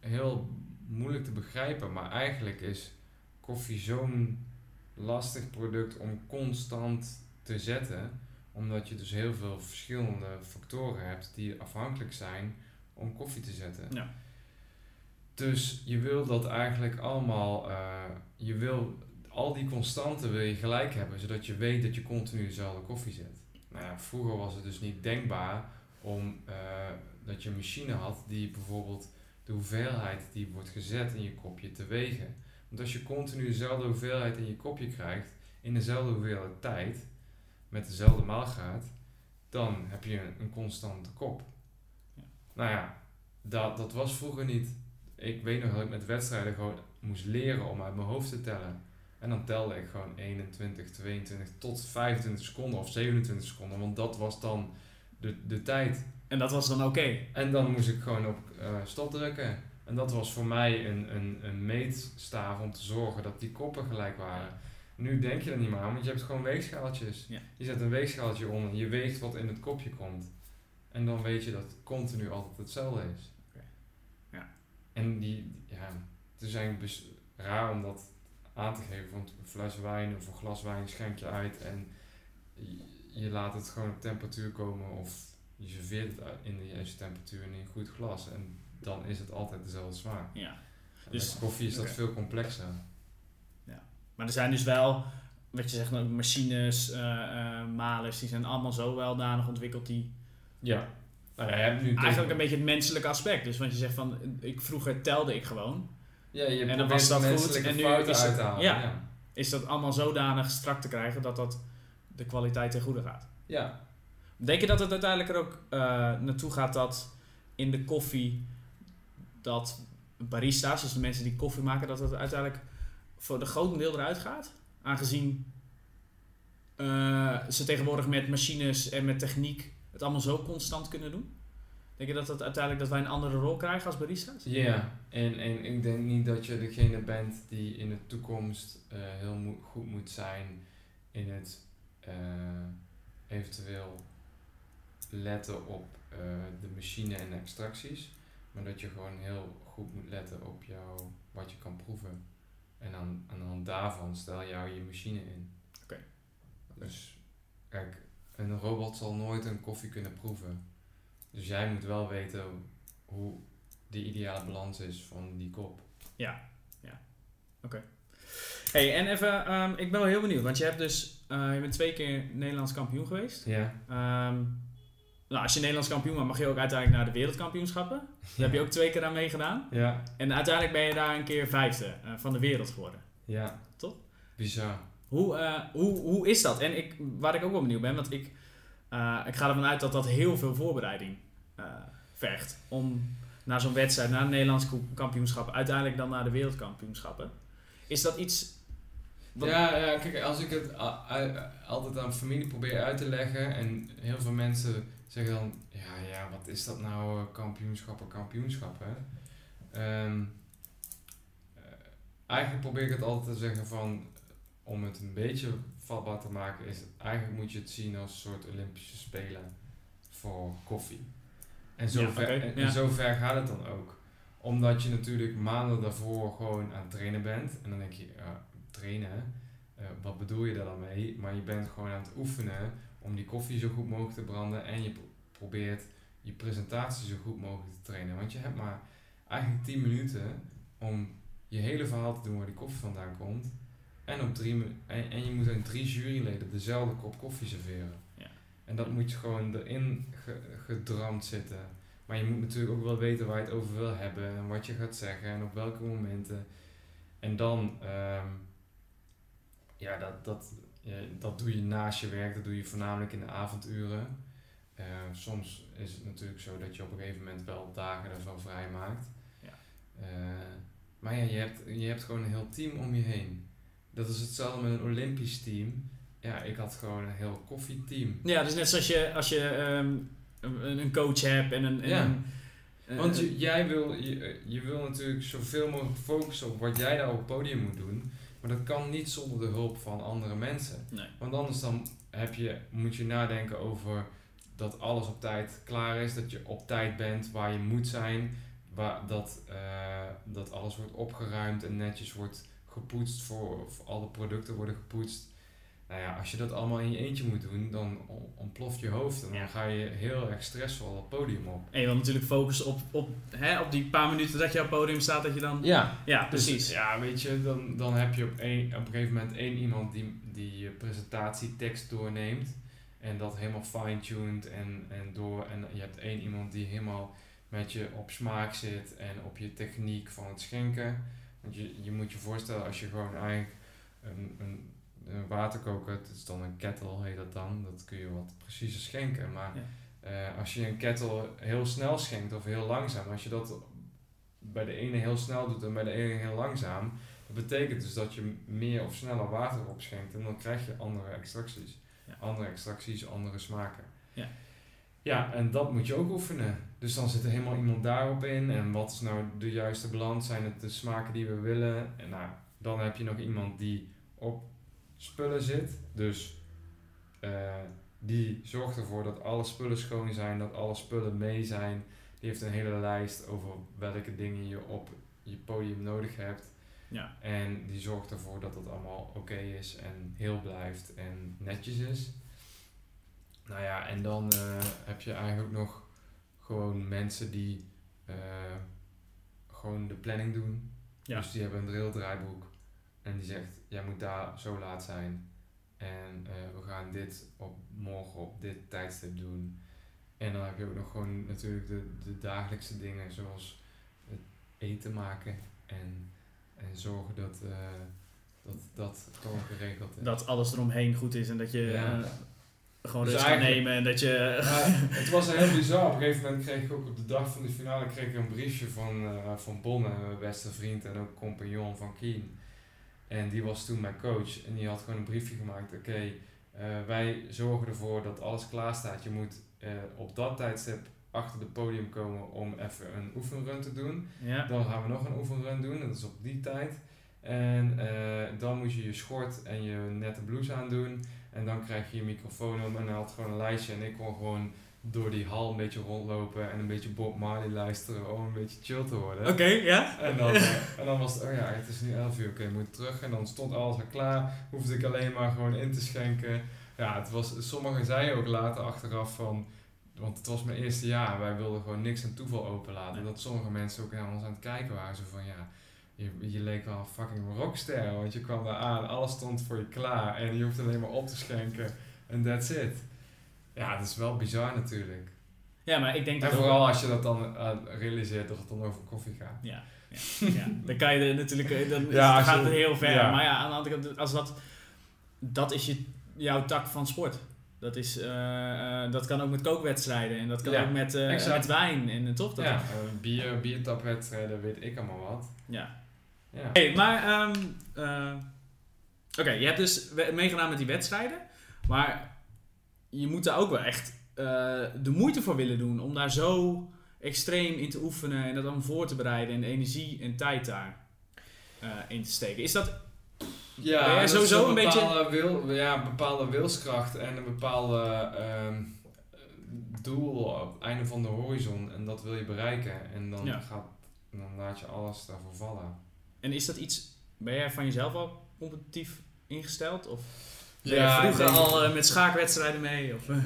B: heel moeilijk te begrijpen. Maar eigenlijk is koffie zo'n lastig product om constant te zetten. Omdat je dus heel veel verschillende factoren hebt die afhankelijk zijn om koffie te zetten.
A: Ja.
B: Dus je wil dat eigenlijk allemaal, eh, je wil al die constanten wil je gelijk hebben, zodat je weet dat je continu dezelfde koffie zet. Nou ja, vroeger was het dus niet denkbaar om eh, dat je een machine had die bijvoorbeeld de hoeveelheid die wordt gezet in je kopje te wegen. Want als je continu dezelfde hoeveelheid in je kopje krijgt, in dezelfde hoeveelheid tijd, met dezelfde maalgraad, dan heb je een, een constante kop.
A: Ja.
B: Nou ja, dat, dat was vroeger niet. Ik weet nog dat ik met wedstrijden gewoon moest leren om uit mijn hoofd te tellen. En dan telde ik gewoon 21, 22 tot 25 seconden of 27 seconden, want dat was dan de, de tijd.
A: En dat was dan oké.
B: En dan moest ik gewoon op eh, stop drukken. En dat was voor mij een, een, een meetstaaf om te zorgen dat die koppen gelijk waren. Nu denk je er niet meer aan, want je hebt gewoon weegschaaltjes.
A: Ja.
B: Je zet een weegschaaltje onder, je weegt wat in het kopje komt. En dan weet je dat het continu altijd hetzelfde is.
A: Ja.
B: En die, ja, het is eigenlijk raar om dat aan te geven, want een fles wijn of een glas wijn schenk je uit en je, laat het gewoon op temperatuur komen of je serveert het in de juiste temperatuur in een goed glas en dan is het altijd dezelfde smaak.
A: Ja. Dus-
B: koffie is dat veel complexer.
A: Maar er zijn dus wel, wat je zegt, nou, machines, eh, malers, die zijn allemaal zo weldadig ontwikkeld die
B: Ja. Nou ja, je hebt nu
A: eigenlijk een beetje het menselijke aspect. Dus want je zegt van, ik, vroeger telde ik gewoon.
B: ja, je
A: en dan was dat goed, en nu is het- ja.
B: ja.
A: Is dat allemaal zodanig strak te krijgen dat dat de kwaliteit ten goede gaat?
B: ja.
A: Denk je dat het uiteindelijk er ook eh, naartoe gaat dat in de koffie dat barista's, dus de mensen die koffie maken, dat het uiteindelijk voor de grote deel eruit gaat? Aangezien eh, ze tegenwoordig met machines en met techniek het allemaal zo constant kunnen doen? Denk je dat het uiteindelijk dat wij een andere rol krijgen als barista's?
B: Ja, en, en ik denk niet dat je degene bent die in de toekomst eh, heel goed moet zijn in het eh, eventueel letten op de machine en extracties. Maar dat je gewoon heel goed moet letten op jou, wat je kan proeven. En aan, aan de hand daarvan stel jou je machine in.
A: Oké.
B: Dus kijk, een robot zal nooit een koffie kunnen proeven. Dus jij moet wel weten hoe de ideale balans is van die kop.
A: Hey, en even, ehm, ik ben wel heel benieuwd, want je hebt dus, eh, je bent twee keer Nederlands kampioen geweest.
B: Ja.
A: Ehm, nou, als je Nederlands kampioen bent, mag je ook uiteindelijk naar de wereldkampioenschappen. Daar heb je ook twee keer aan meegedaan.
B: Ja.
A: En uiteindelijk ben je daar een keer vijfde eh, van de wereld geworden.
B: Ja.
A: Toch?
B: Bizar.
A: Hoe, eh, hoe, hoe is dat? En ik, waar ik ook wel benieuwd ben, want ik, eh, ik ga ervan uit dat dat heel veel voorbereiding vergt. Om naar zo'n wedstrijd, naar een Nederlands kampioenschap, uiteindelijk dan naar de wereldkampioenschappen. Is dat iets... wat-
B: Ja, ja, kijk, als ik het altijd aan familie probeer uit te leggen en heel veel mensen zeggen dan, ja, ja, wat is dat nou, eh, kampioenschappen, kampioenschappen. Eh, eigenlijk probeer ik het altijd te zeggen van, om het een beetje vatbaar te maken, is eigenlijk moet je het zien als een soort Olympische Spelen voor koffie. En zo,
A: Ja,
B: ver, en,
A: ja.
B: en zo ver gaat het dan ook. Omdat je natuurlijk maanden daarvoor gewoon aan het trainen bent. En dan denk je, trainen, eh, wat bedoel je daar dan mee? Maar je bent gewoon aan het oefenen om die koffie zo goed mogelijk te branden. En je pro- probeert je presentatie zo goed mogelijk te trainen. Want je hebt maar eigenlijk 10 minuten om je hele verhaal te doen waar die koffie vandaan komt. En, op drie, en, en je moet aan drie juryleden dezelfde kop koffie serveren.
A: Ja.
B: En dat moet je gewoon erin ge- gedramd zitten. Maar je moet natuurlijk ook wel weten waar je het over wil hebben en wat je gaat zeggen en op welke momenten. En dan, ehm, ja, dat, dat, dat doe je naast je werk, dat doe je voornamelijk in de avonduren. Eh, soms is het natuurlijk zo dat je op een gegeven moment wel dagen ervan vrij maakt.
A: Ja.
B: Eh, maar ja, je hebt, je hebt gewoon een heel team om je heen. Dat is hetzelfde met een Olympisch team. Ja, ik had gewoon een heel koffieteam.
A: Ja, dus net zoals je, als je ehm, een, coach hebt en een... En
B: Ja.
A: een eh,
B: Want je, jij wil, je, je wil natuurlijk zoveel mogelijk focussen op wat jij daar op het podium moet doen. Maar dat kan niet zonder de hulp van andere mensen.
A: Nee.
B: Want anders dan heb je, moet je nadenken over dat alles op tijd klaar is. Dat je op tijd bent waar je moet zijn. Waar, dat, eh, dat alles wordt opgeruimd en netjes wordt gepoetst. Voor, voor alle producten worden gepoetst. Nou ja, als je dat allemaal in je eentje moet doen, dan on- ontploft je hoofd. En dan ga je heel erg stressvol het podium op.
A: En je wil natuurlijk focussen op, op, hè, op die paar minuten dat je op het podium staat, dat je dan...
B: Ja,
A: Ja,
B: Dus,
A: precies.
B: ja, weet je, dan, dan heb je op, een, op een gegeven moment één iemand die, die je presentatietekst doorneemt. En dat helemaal fine-tuned en, en door. En je hebt één iemand die helemaal met je op smaak zit en op je techniek van het schenken. Want je, je moet je voorstellen als je gewoon eigenlijk een, een waterkoker, het is dan een kettle heet dat dan, dat kun je wat preciezer schenken. Maar
A: Ja.
B: eh, als je een kettle heel snel schenkt of heel langzaam, als je dat bij de ene heel snel doet en bij de ene heel langzaam, dat betekent dus dat je meer of sneller water opschenkt en dan krijg je andere extracties.
A: Ja.
B: Andere extracties, andere smaken.
A: Ja.
B: Ja, en dat moet je ook oefenen. Dus dan zit er helemaal iemand daarop in. En wat is nou de juiste balans? Zijn het de smaken die we willen? En nou, dan heb je nog iemand die op spullen zit. Dus eh, die zorgt ervoor dat alle spullen schoon zijn, dat alle spullen mee zijn. Die heeft een hele lijst over welke dingen je op je podium nodig hebt.
A: Ja.
B: En die zorgt ervoor dat het allemaal oké is en heel blijft en netjes is. Nou ja, en dan eh, heb je eigenlijk nog gewoon mensen die eh, gewoon de planning doen.
A: Ja.
B: Dus die hebben een drill draaiboek en die zegt, jij moet daar zo laat zijn. En eh, we gaan dit op morgen op dit tijdstip doen. En dan heb je ook nog gewoon natuurlijk de, de dagelijkse dingen zoals het eten maken en, en zorgen dat, eh, dat dat gewoon geregeld is.
A: Dat alles eromheen goed is en dat je
B: Ja.
A: eh, gewoon
B: Dus
A: rust kan nemen en dat je...
B: Ja, het was heel bizar. Op een gegeven moment kreeg ik ook op de dag van de finale kreeg ik een briefje van, van Bonne, mijn beste vriend en ook compagnon van Keen. En die was toen mijn coach en die had gewoon een briefje gemaakt. Oké, eh, wij zorgen ervoor dat alles klaar staat. Je moet eh, op dat tijdstip achter het podium komen om even een oefenrun te doen.
A: ja.
B: Dan gaan we nog een oefenrun doen, dat is op die tijd. En eh, dan moet je je schort en je nette blouse aandoen. En dan krijg je je microfoon om en hij had gewoon een lijstje. En ik kon gewoon door die hal een beetje rondlopen en een beetje Bob Marley luisteren om een beetje chill te worden.
A: Oké, ja?
B: En dan, eh, en dan was het, oh ja, het is nu 11 uur, oké, ik moet terug. En dan stond alles al klaar, hoefde ik alleen maar gewoon in te schenken. Ja, het was, sommigen zeiden ook later achteraf van, want het was mijn eerste jaar en wij wilden gewoon niks aan toeval openlaten.
A: Nee.
B: Dat sommige mensen ook naar ons aan het kijken waren, zo van ja, je, je leek wel een fucking rockster, want je kwam daar aan, alles stond voor je klaar en je hoeft alleen maar op te schenken en that's it. Ja, het is wel bizar natuurlijk.
A: Ja, maar ik denk
B: En
A: dat...
B: vooral als je dat dan eh, realiseert dat het dan over koffie gaat.
A: Ja, ja, ja. dan kan je er natuurlijk, eh, dan,
B: Ja,
A: gaat het heel ver.
B: ja.
A: Maar ja, aan de andere kant, als dat, dat is je, jouw tak van sport. Dat, is, eh, dat kan ook met kookwedstrijden en dat kan
B: Ja,
A: ook met,
B: exact.
A: met wijn en toch? Dat
B: ja, bier, biertapwedstrijden, weet ik allemaal wat.
A: ja.
B: Ja.
A: Hey, maar, ehm, eh, oké, je hebt dus meegedaan met die wedstrijden, maar je moet daar ook wel echt eh, de moeite voor willen doen om daar zo extreem in te oefenen en dat allemaal voor te bereiden en de energie en tijd daar eh, in te steken. Is dat
B: Ja,
A: sowieso een
B: bepaalde Wil, ja, een bepaalde wilskracht en een bepaalde ehm, doel op het einde van de horizon. En dat wil je bereiken. En dan,
A: Ja.
B: gaat, dan laat je alles daarvoor vallen.
A: En is dat iets, ben jij van jezelf al competitief ingesteld? Of
B: Ja,
A: vroeger
B: denk-
A: al eh, met schaakwedstrijden mee? Of, eh?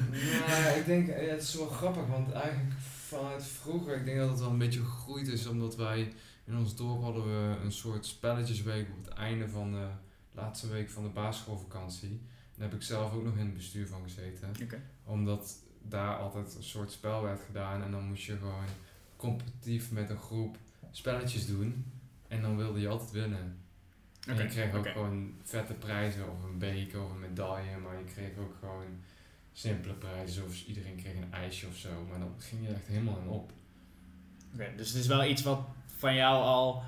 B: Ja, ik denk, eh, het is wel grappig, want eigenlijk vanuit vroeger, ik denk dat het wel een beetje gegroeid is, omdat wij in ons dorp hadden we een soort spelletjesweek op het einde van de laatste week van de basisschoolvakantie. Daar heb ik zelf ook nog in het bestuur van gezeten.
A: Oké.
B: Omdat daar altijd een soort spel werd gedaan en dan moest je gewoon competitief met een groep spelletjes doen. En dan wilde je altijd winnen. En je kreeg ook gewoon vette prijzen of een beker of een medaille, maar je kreeg ook gewoon simpele prijzen of iedereen kreeg een ijsje of zo. Maar dan ging je echt helemaal in op.
A: Oké, dus het is wel iets wat van jou al...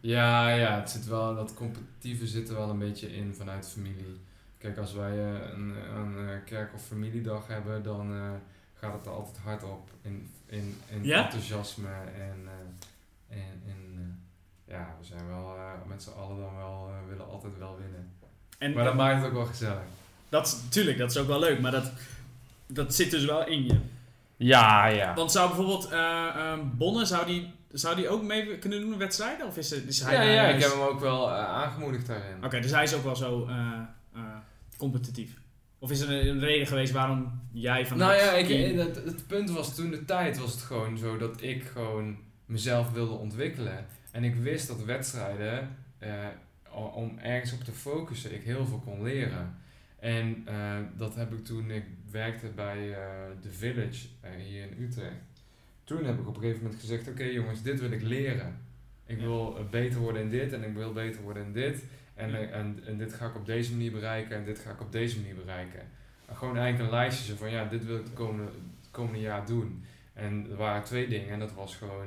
B: Ja, ja, het zit wel, dat competitieve zit er wel een beetje in vanuit familie. Kijk, als wij eh, een, een eh, kerk- of familiedag hebben, dan eh, gaat het er altijd hard op in, in, in
A: Ja?
B: enthousiasme en, en, en ja, we zijn wel eh, met z'n allen dan wel, eh, willen altijd wel winnen.
A: En,
B: Maar dat maakt het ook wel gezellig.
A: dat, tuurlijk, dat is ook wel leuk, maar dat, dat zit dus wel in je.
B: Ja, ja.
A: Want zou bijvoorbeeld ehm, Bonne, zou die, zou die ook mee kunnen doen in wedstrijden? Of is, het, is hij
B: Ja, ja, ik heb hem ook wel aangemoedigd daarin.
A: Oké, dus hij is ook wel zo competitief. Of is er een, een reden geweest waarom jij van
B: Nou ja, ik, het punt was toen de tijd was het gewoon zo dat ik gewoon mezelf wilde ontwikkelen. En ik wist dat wedstrijden, eh, om ergens op te focussen, ik heel veel kon leren. En eh, dat heb ik toen ik werkte bij eh The Village hier in Utrecht. Toen heb ik op een gegeven moment gezegd, oké jongens, dit wil ik leren. Ik
A: Ja.
B: wil beter worden in dit en ik wil beter worden in dit. En,
A: Ja.
B: en, en dit ga ik op deze manier bereiken en dit ga ik op deze manier bereiken. En gewoon eigenlijk een lijstje van ja, dit wil ik het komende, het komende jaar doen. En er waren twee dingen en dat was gewoon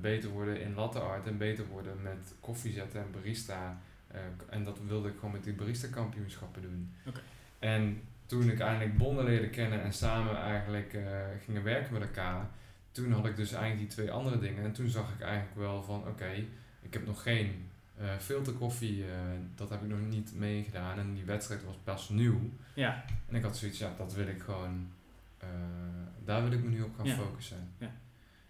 B: beter worden in latte art en beter worden met koffie zetten en barista. Eh, en dat wilde ik gewoon met die barista kampioenschappen doen. En toen ik eindelijk Bonden leerde kennen en samen eigenlijk eh, gingen werken met elkaar, toen had ik dus eigenlijk die twee andere dingen. En toen zag ik eigenlijk wel van, oké, ik heb nog geen uh, filterkoffie, dat heb ik nog niet meegedaan. En die wedstrijd was best nieuw.
A: Ja.
B: En ik had zoiets, ja, dat wil ik gewoon, daar wil ik me nu op gaan
A: Ja.
B: focussen.
A: Ja.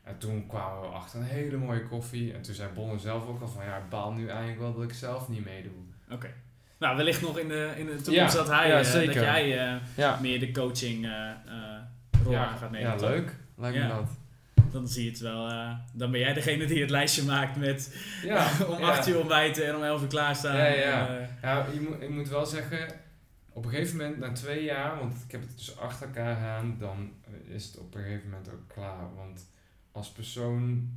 B: En toen kwamen we achter een hele mooie koffie. En toen zei Bonne zelf ook al van, ja, ik baal nu eigenlijk wel dat ik zelf niet meedoe.
A: Oké. Nou, wellicht nog in de, in de toekomst
B: Ja,
A: dat hij,
B: ja, zeker.
A: dat jij eh,
B: Ja,
A: meer de coaching eh, rol aan gaat nemen.
B: ja
A: toch?
B: leuk. Lijkt me dat.
A: Dan zie je het wel. dan ben jij degene die het lijstje maakt met om
B: ja.
A: 8 uur ontbijten en om 11 uur klaarstaan.
B: Ja, ja. Ja, je moet, ik moet wel zeggen, op een gegeven moment, na twee jaar, want ik heb het dus achter elkaar gedaan, dan is het op een gegeven moment ook klaar. Want als persoon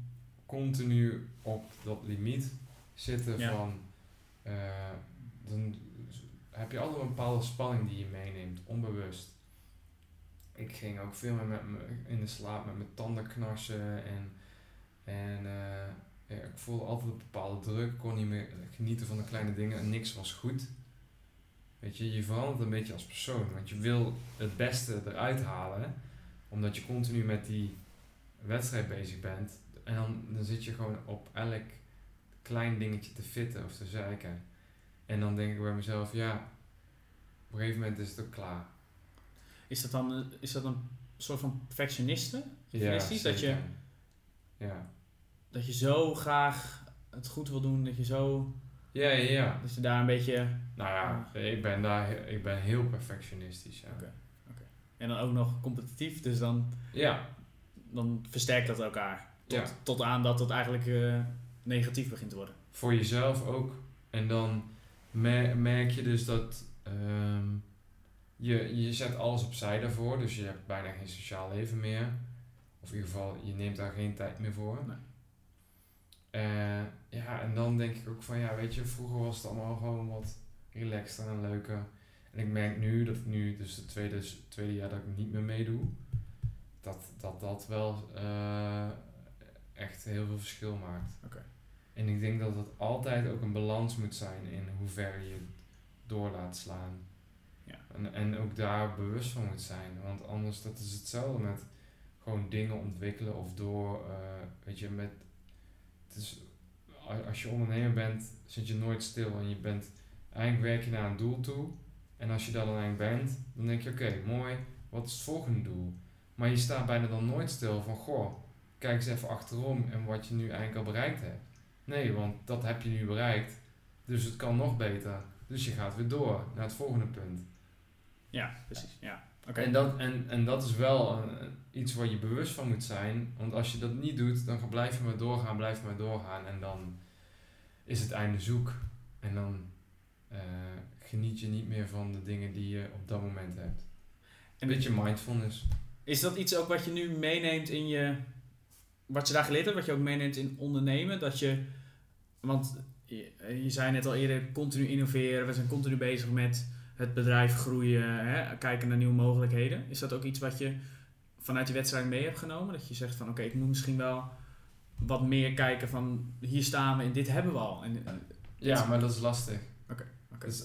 B: continu op dat limiet zitten
A: Ja.
B: van, eh, dan heb je altijd een bepaalde spanning die je meeneemt, onbewust. Ik ging ook veel meer met me in de slaap met mijn tanden knarsen en, en eh, ja, ik voelde altijd een bepaalde druk, kon niet meer genieten van de kleine dingen en niks was goed. Weet je, je verandert een beetje als persoon, want je wil het beste eruit halen, omdat je continu met die wedstrijd bezig bent. En dan, dan zit je gewoon op elk klein dingetje te fitten of te zeiken. En dan denk ik bij mezelf, ja, op een gegeven moment is het ook klaar.
A: is, dat dan, is dat een soort van perfectioniste? Perfectionistisch? dat, je.
B: Ja.
A: dat je zo graag het goed wil doen, dat je zo.
B: Ja, ja, ja.
A: Dat je daar een beetje.
B: Nou ja, ik ben daar ik ben heel perfectionistisch. Ja.
A: Oké. En dan ook nog competitief, dus dan,
B: ja,
A: dan versterkt dat elkaar. Tot,
B: Ja.
A: tot aan dat het eigenlijk eh, negatief begint te worden.
B: voor jezelf ook. En dan mer- merk je dus dat ehm, je, je zet alles opzij daarvoor. Dus je hebt bijna geen sociaal leven meer. Of in ieder geval, je neemt daar geen tijd meer voor.
A: Nee.
B: Eh, ja, en dan denk ik ook van, ja, weet je, vroeger was het allemaal gewoon wat relaxter en leuker. En ik merk nu, dat ik nu, dus het tweede, tweede jaar dat ik niet meer meedoe, dat dat, dat wel eh, echt heel veel verschil maakt. En ik denk dat het altijd ook een balans moet zijn in hoe ver je door laat slaan.
A: Ja.
B: En, en ook daar bewust van moet zijn. Want anders dat is hetzelfde met gewoon dingen ontwikkelen of door, eh, weet je, met, het is, als je ondernemer bent, zit je nooit stil en je bent, eigenlijk werk je naar een doel toe. En als je daar dan eigenlijk bent, dan denk je, oké, mooi, wat is het volgende doel? Maar je staat bijna dan nooit stil van, goh, kijk eens even achterom en wat je nu eigenlijk al bereikt hebt. Nee, want dat heb je nu bereikt, dus het kan nog beter. Dus je gaat weer door naar het volgende punt.
A: Ja, precies. Ja. Oké.
B: En, dat, en, en dat is wel een- iets waar je bewust van moet zijn. Want als je dat niet doet, dan blijf je maar doorgaan, blijf je maar doorgaan. En dan is het einde zoek. En dan eh, geniet je niet meer van de dingen die je op dat moment hebt.
A: En
B: Een beetje mindfulness.
A: Is dat iets ook wat je nu meeneemt in je. Wat je daar geleerd hebt, wat je ook meeneemt in ondernemen? Dat je. Want je, je zei net al eerder, continu innoveren. We zijn continu bezig met het bedrijf groeien, hè, kijken naar nieuwe mogelijkheden. Is dat ook iets wat je vanuit die wedstrijd mee hebt genomen? Dat je zegt van oké, ik moet misschien wel wat meer kijken van hier staan we en dit hebben we al. En,
B: Ja, maar dat is lastig.
A: Oké.
B: Dus,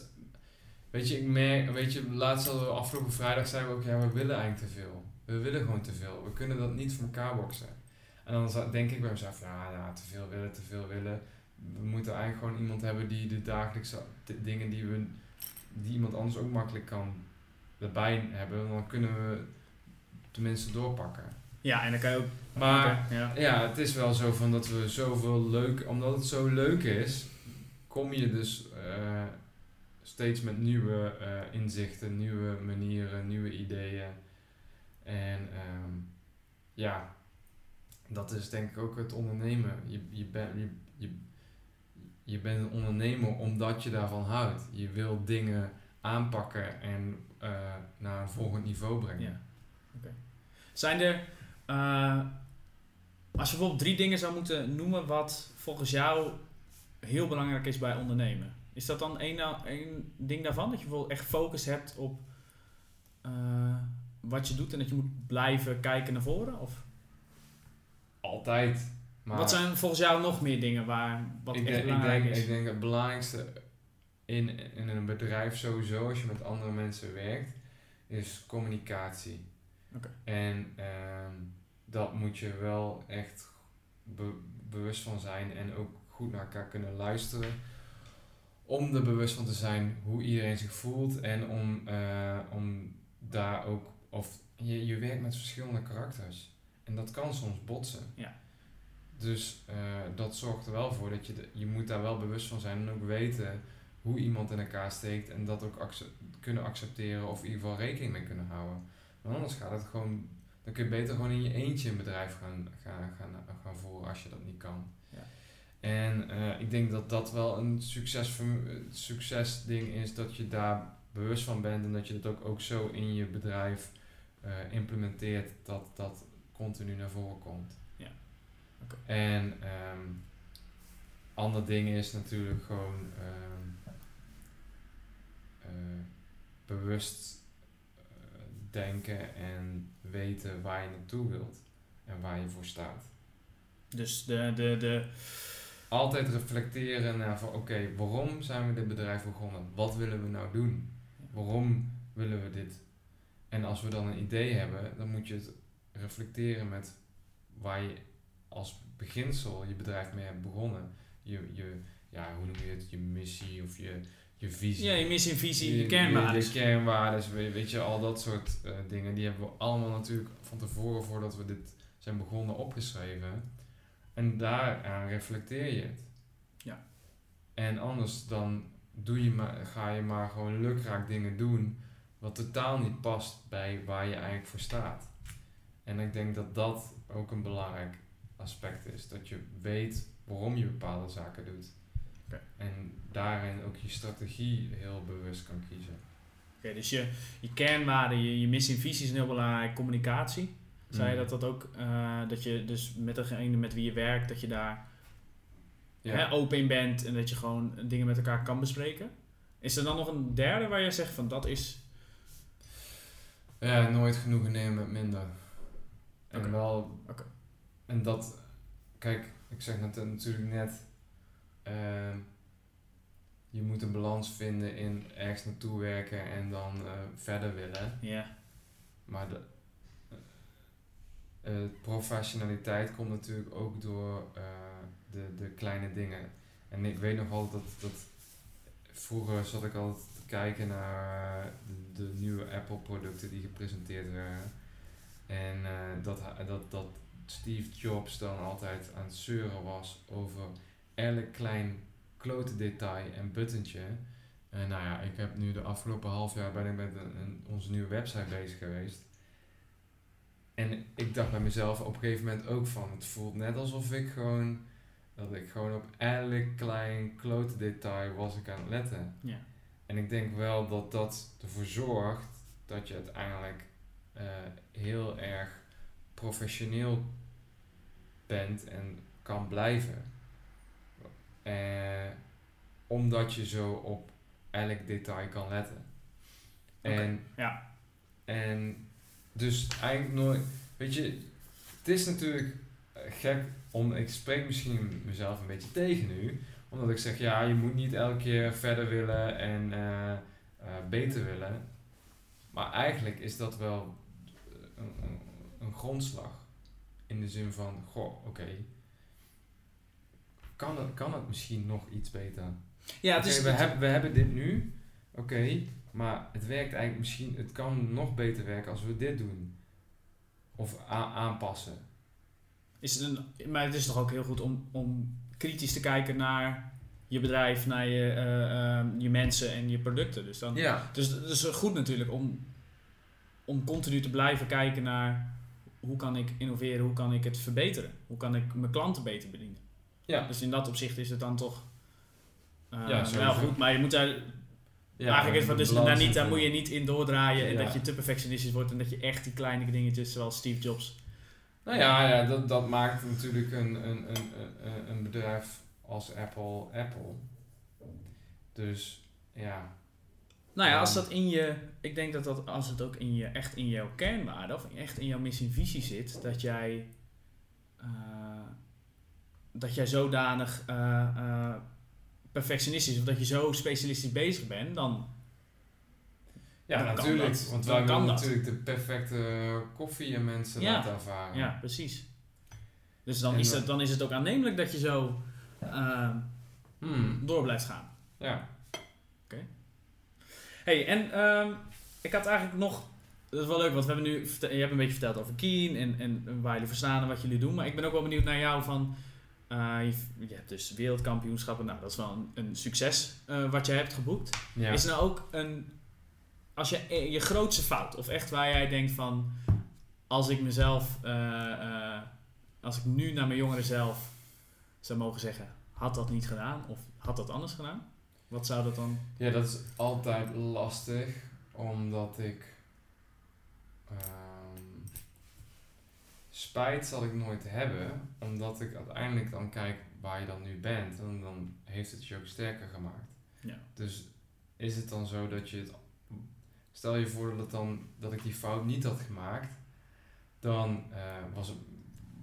B: weet je, ik merk, weet je, laatst hadden we afgelopen vrijdag zeiden we ook, ja, we willen eigenlijk te veel. We willen gewoon te veel. We kunnen dat niet voor elkaar boksen. En dan denk ik bij mezelf, ja, ja, te veel willen, te veel willen. We moeten eigenlijk gewoon iemand hebben die de dagelijkse dingen die we, die iemand anders ook makkelijk kan erbij hebben. Dan kunnen we tenminste doorpakken.
A: Ja, en dan kan je ook.
B: Maar
A: ja.
B: ja, het is wel zo van dat we zoveel leuk, omdat het zo leuk is, kom je dus eh, steeds met nieuwe eh, inzichten, nieuwe manieren, nieuwe ideeën. En ehm, ja, dat is denk ik ook het ondernemen. Je, je, bent je, je, je bent een ondernemer omdat je daarvan houdt. Je wil dingen aanpakken en eh, naar een volgend niveau brengen.
A: Ja. Zijn er, eh, als je bijvoorbeeld drie dingen zou moeten noemen wat volgens jou heel belangrijk is bij ondernemen, is dat dan één, één ding daarvan? Dat je bijvoorbeeld echt focus hebt op eh, wat je doet en dat je moet blijven kijken naar voren? Of
B: Altijd. Maar
A: wat zijn volgens jou nog meer dingen waar wat
B: ik,
A: echt
B: denk, ik,
A: belangrijk
B: denk,
A: is?
B: ik denk het belangrijkste in, in een bedrijf sowieso, als je met andere mensen werkt, is communicatie.
A: Oké.
B: En ehm, dat moet je wel echt be- bewust van zijn en ook goed naar elkaar kunnen luisteren. Om er bewust van te zijn hoe iedereen zich voelt en om, eh, om daar ook, of je, je werkt met verschillende karakters. En dat kan soms botsen.
A: Ja.
B: Dus eh, dat zorgt er wel voor dat je, de- je moet daar wel bewust van zijn en ook weten hoe iemand in elkaar steekt en dat ook kunnen accepteren of in ieder geval rekening mee kunnen houden. Want anders gaat het gewoon, dan kun je beter gewoon in je eentje een bedrijf gaan, gaan, gaan, gaan voeren als je dat niet kan.
A: Ja.
B: En eh, ik denk dat dat wel een succes, succesding is, dat je daar bewust van bent en dat je het ook, ook zo in je bedrijf eh, implementeert dat dat continu naar voren komt.
A: Ja.
B: En ehm ander ding is natuurlijk gewoon ehm, eh, bewust eh, denken en weten waar je naartoe wilt en waar je voor staat.
A: Dus de, de, de,
B: Altijd reflecteren naar van oké, waarom zijn we dit bedrijf begonnen? Wat willen we nou doen? Waarom willen we dit? En als we dan een idee hebben, dan moet je het reflecteren met waar je als beginsel je bedrijf mee hebt begonnen. Je, je ja, hoe noem je het? Je missie of je, je visie.
A: ja, je missie en visie, je,
B: Je-
A: kernwaarden.
B: Je, kernwaardes, weet, weet je, al dat soort eh, dingen. Die hebben we allemaal natuurlijk van tevoren, voordat we dit zijn begonnen, opgeschreven. En daaraan reflecteer je het.
A: Ja.
B: En anders dan doe je maar, ga je maar gewoon lukraak dingen doen, wat totaal niet past bij waar je eigenlijk voor staat. En ik denk dat dat ook een belangrijk aspect is. Dat je weet waarom je bepaalde zaken doet. En daarin ook je strategie heel bewust kan kiezen.
A: Oké, dus je, je kernwaarden, je, je missie en visie is heel belangrijk. Communicatie. Zei je
B: Mm.
A: dat dat ook, eh, dat je dus met degene met wie je werkt, dat je daar
B: Ja.
A: hè, open in bent en dat je gewoon dingen met elkaar kan bespreken? Is er dan nog een derde waar je zegt van dat is...
B: Ja, nooit genoegen nemen met minder. En wel. En dat. Kijk, ik zeg net, natuurlijk net. ehm, je moet een balans vinden in ergens naartoe werken en dan eh, verder willen.
A: Ja,
B: Maar de eh, professionaliteit komt natuurlijk ook door eh, de, de kleine dingen. En ik weet nog altijd dat, dat vroeger zat ik altijd kijken naar de, nieuwe Apple producten die gepresenteerd werden. En eh, dat, dat, dat Steve Jobs dan altijd aan het zeuren was over elk klein klote detail en buttentje. En nou ja, ik heb nu de afgelopen half jaar ben ik met een, een- onze nieuwe website bezig geweest. En ik dacht bij mezelf op een gegeven moment ook van, het voelt net alsof ik gewoon, dat ik gewoon op elk klein klote detail was ik aan het letten.
A: ja.
B: En ik denk wel dat dat ervoor zorgt dat je uiteindelijk eh, heel erg professioneel bent en kan blijven. Eh, omdat je zo op elk detail kan letten. En,
A: ja.
B: en dus eigenlijk nooit, weet je, het is natuurlijk eh, gek om, ik spreek misschien mezelf een beetje tegen nu, omdat ik zeg, ja, je moet niet elke keer verder willen en eh, eh, beter willen. Maar eigenlijk is dat wel een, een, een grondslag. In de zin van, goh, oké. Kan, het, kan het misschien nog iets beter?
A: Ja, het is...
B: we, hebben we hebben dit nu, oké, maar het werkt eigenlijk misschien, het kan nog beter werken als we dit doen. Of aanpassen.
A: Is het een, maar het is toch ook heel goed om, om kritisch te kijken naar je bedrijf, naar je, eh, ehm, je mensen en je producten. Dus, dan,
B: Ja,
A: dus het is goed natuurlijk om, om continu te blijven kijken naar hoe kan ik innoveren, hoe kan ik het verbeteren, hoe kan ik mijn klanten beter bedienen.
B: ja.
A: Dus in dat opzicht is het dan toch eh,
B: Ja,
A: wel goed, maar je moet daar
B: ja
A: eigenlijk is wat dus daar, niet, daar moet je niet in doordraaien en
B: Ja.
A: dat je te perfectionistisch wordt en dat je echt die kleine dingetjes zoals Steve Jobs.
B: Nou ja, ja dat, dat maakt natuurlijk een, een, een, een, een bedrijf als Apple Apple. Dus ja.
A: Nou ja, als dat in je, ik denk dat, dat als het ook in je, echt in jouw kernwaarde of echt in jouw missie en visie zit, dat jij, eh, dat jij zodanig eh, eh, perfectionistisch of dat je zo specialistisch bezig bent, dan
B: Ja,
A: Dan kan
B: natuurlijk.
A: dat.
B: Want
A: Dan
B: wij
A: kan
B: willen natuurlijk de perfecte koffie en mensen
A: Ja.
B: laten ervaren.
A: Ja, precies. Dus dan
B: En
A: is, het, dan is het ook aannemelijk dat je zo eh,
B: Hmm.
A: door blijft gaan.
B: Ja.
A: hey, en ehm, ik had eigenlijk nog... Dat is wel leuk, want we hebben nu... Je hebt een beetje verteld over Keen en, en waar jullie voor staan en wat jullie doen. Maar ik ben ook wel benieuwd naar jou van... eh, je, je hebt dus wereldkampioenschappen. Nou, dat is wel een, een succes eh, wat je hebt geboekt.
B: ja.
A: Is er nou ook een... Als je eh, je grootste fout, of echt waar jij denkt van... Als ik mezelf... eh, eh, als ik nu naar mijn jongere zelf zou mogen zeggen... Had dat niet gedaan? Of had dat anders gedaan? Wat zou dat dan...
B: Ja, dat is altijd lastig, omdat ik. ehm, spijt zal ik nooit hebben, omdat ik uiteindelijk dan kijk waar je dan nu bent en dan heeft het je ook sterker gemaakt.
A: Ja.
B: Dus is het dan zo dat je het. Stel je voor dat, dan, dat ik die fout niet had gemaakt, dan eh, was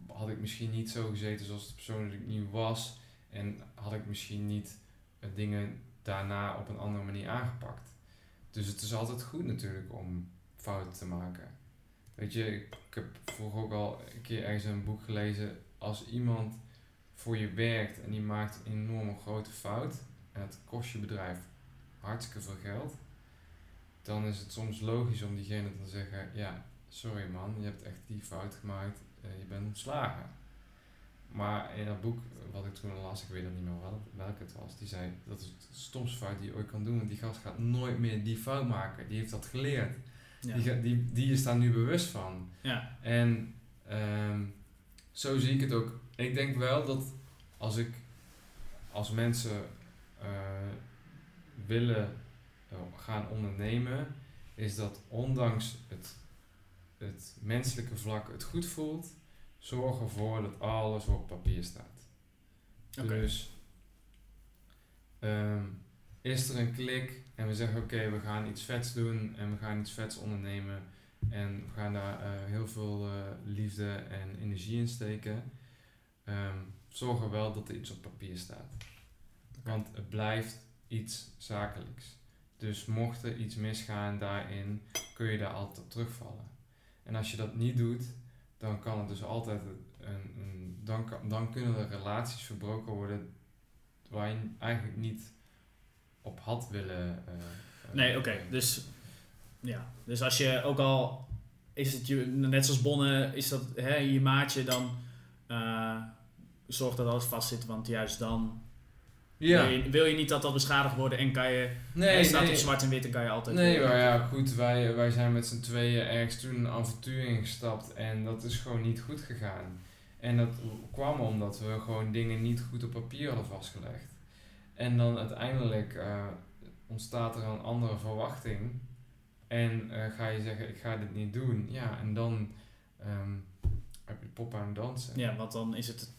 B: had ik misschien niet zo gezeten zoals de persoon dat ik nu was en had ik misschien niet eh, dingen daarna op een andere manier aangepakt. Dus het is altijd goed natuurlijk om fouten te maken. Weet je, ik, ik heb vroeger ook al een keer ergens een boek gelezen. Als iemand voor je werkt en die maakt een enorme grote fout en het kost je bedrijf hartstikke veel geld, dan is het soms logisch om diegene te zeggen: Ja, sorry man, je hebt echt die fout gemaakt, eh, je bent ontslagen. Maar in dat boek wat ik toen las, ik weet nog niet meer wel, welke het was, die zei dat is de stomste fout die je ooit kan doen, want die gast gaat nooit meer die fout maken. Die heeft dat geleerd.
A: Ja.
B: Die, die, die is daar nu bewust van.
A: ja.
B: En ehm, zo zie ik het ook. Ik denk wel dat als ik als mensen eh, willen gaan ondernemen, is dat ondanks het, het menselijke vlak het goed voelt, zorg ervoor dat alles op papier staat.
A: Oké.
B: Dus ehm, is er een klik en we zeggen oké, we gaan iets vets doen en we gaan iets vets ondernemen en we gaan daar eh, heel veel eh, liefde en energie in steken. Ehm, zorg er wel dat er iets op papier staat. Want het blijft iets zakelijks. Dus mocht er iets misgaan daarin, kun je daar altijd op terugvallen. En als je dat niet doet, dan kan het dus altijd een, een dan, dan kunnen er relaties verbroken worden waar je eigenlijk niet op had willen. eh, eh,
A: Nee, oké. Dus, ja. dus als je ook al... Is het je, net zoals Bonne, is dat hè, je maatje dan... eh zorg dat alles vast zit, want juist dan
B: Ja,
A: wil, je, wil je niet dat dat beschadigd wordt en kan je...
B: nee,
A: hij staat
B: nee.
A: op zwart en wit en kan je altijd...
B: Nee, maar ja, goed, wij, wij zijn met z'n tweeën ergens toen een avontuur ingestapt en dat is gewoon niet goed gegaan. En dat kwam omdat we gewoon dingen niet goed op papier hadden vastgelegd. En dan uiteindelijk eh, ontstaat er een andere verwachting en eh, ga je zeggen, ik ga dit niet doen. Ja, en dan ehm, heb je pop aan het dansen.
A: Ja, want dan is het...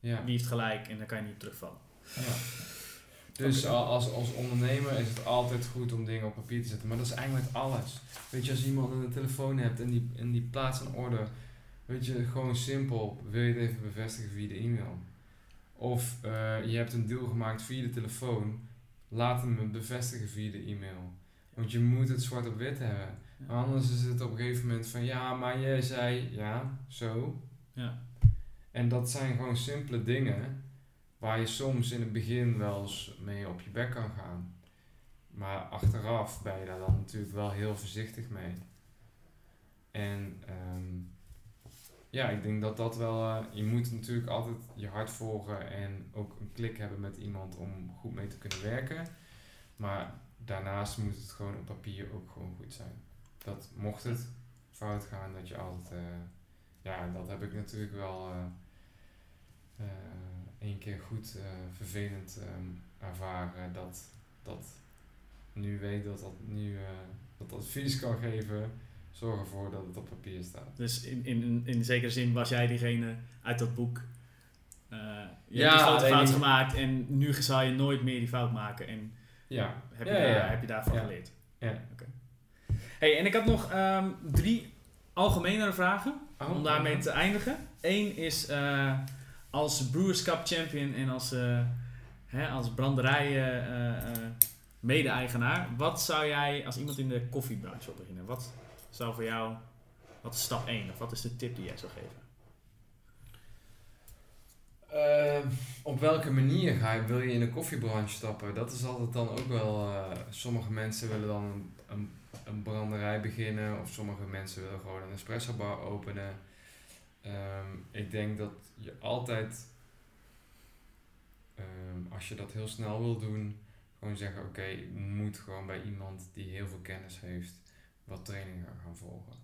B: Ja.
A: Wie heeft gelijk en dan kan je niet terugvallen.
B: Dus als, als ondernemer is het altijd goed om dingen op papier te zetten. Maar dat is eigenlijk met alles. Weet je, als je iemand een telefoon hebt en die, en die plaatst een order. Weet je, gewoon simpel. Wil je het even bevestigen via de e-mail? Of eh, je hebt een deal gemaakt via de telefoon. Laat hem het bevestigen via de e-mail. Want je moet het zwart op wit hebben.
A: Ja.
B: Anders is het op een gegeven moment van ja, maar jij zei ja, zo.
A: Ja.
B: En dat zijn gewoon simpele dingen waar je soms in het begin wel eens mee op je bek kan gaan. Maar achteraf ben je daar dan natuurlijk wel heel voorzichtig mee. En ehm, ja, ik denk dat dat wel. eh, je moet natuurlijk altijd je hart volgen en ook een klik hebben met iemand om goed mee te kunnen werken. Maar daarnaast moet het gewoon op papier ook gewoon goed zijn. Dat mocht het fout gaan, dat je altijd. eh, ja, dat heb ik natuurlijk wel eh, één keer goed eh, vervelend ehm, ervaren. Dat, dat nu weet dat dat nu eh, dat advies kan geven. Zorg ervoor dat het op papier staat.
A: Dus in, in, in, zekere zin was jij diegene uit dat boek. eh je
B: Ja,
A: hebt die fout
B: die-
A: gemaakt en nu zal je nooit meer die fout maken. En
B: Ja.
A: heb je,
B: Ja,
A: daar,
B: ja.
A: heb je daarvan
B: Ja.
A: geleerd.
B: Ja.
A: Hey, en ik had nog ehm, drie algemenere vragen
B: Oh,
A: om daarmee te eindigen. Eén is als Brewers Cup champion en als, eh, hè, als branderij eh, eh, eh, mede-eigenaar. Wat zou jij als iemand in de koffiebranche wil beginnen? Wat zou voor jou, wat is stap 1 of wat is de tip die jij zou geven?
B: Uh, op welke manier ga je, wil je in de koffiebranche stappen? Dat is altijd dan ook wel. Uh, sommige mensen willen dan een, een, een, branderij beginnen, of sommige mensen willen gewoon een espresso bar openen. Um, ik denk dat je altijd, um, als je dat heel snel wil doen, gewoon zeggen: Oké, moet gewoon bij iemand die heel veel kennis heeft, wat trainingen gaan volgen.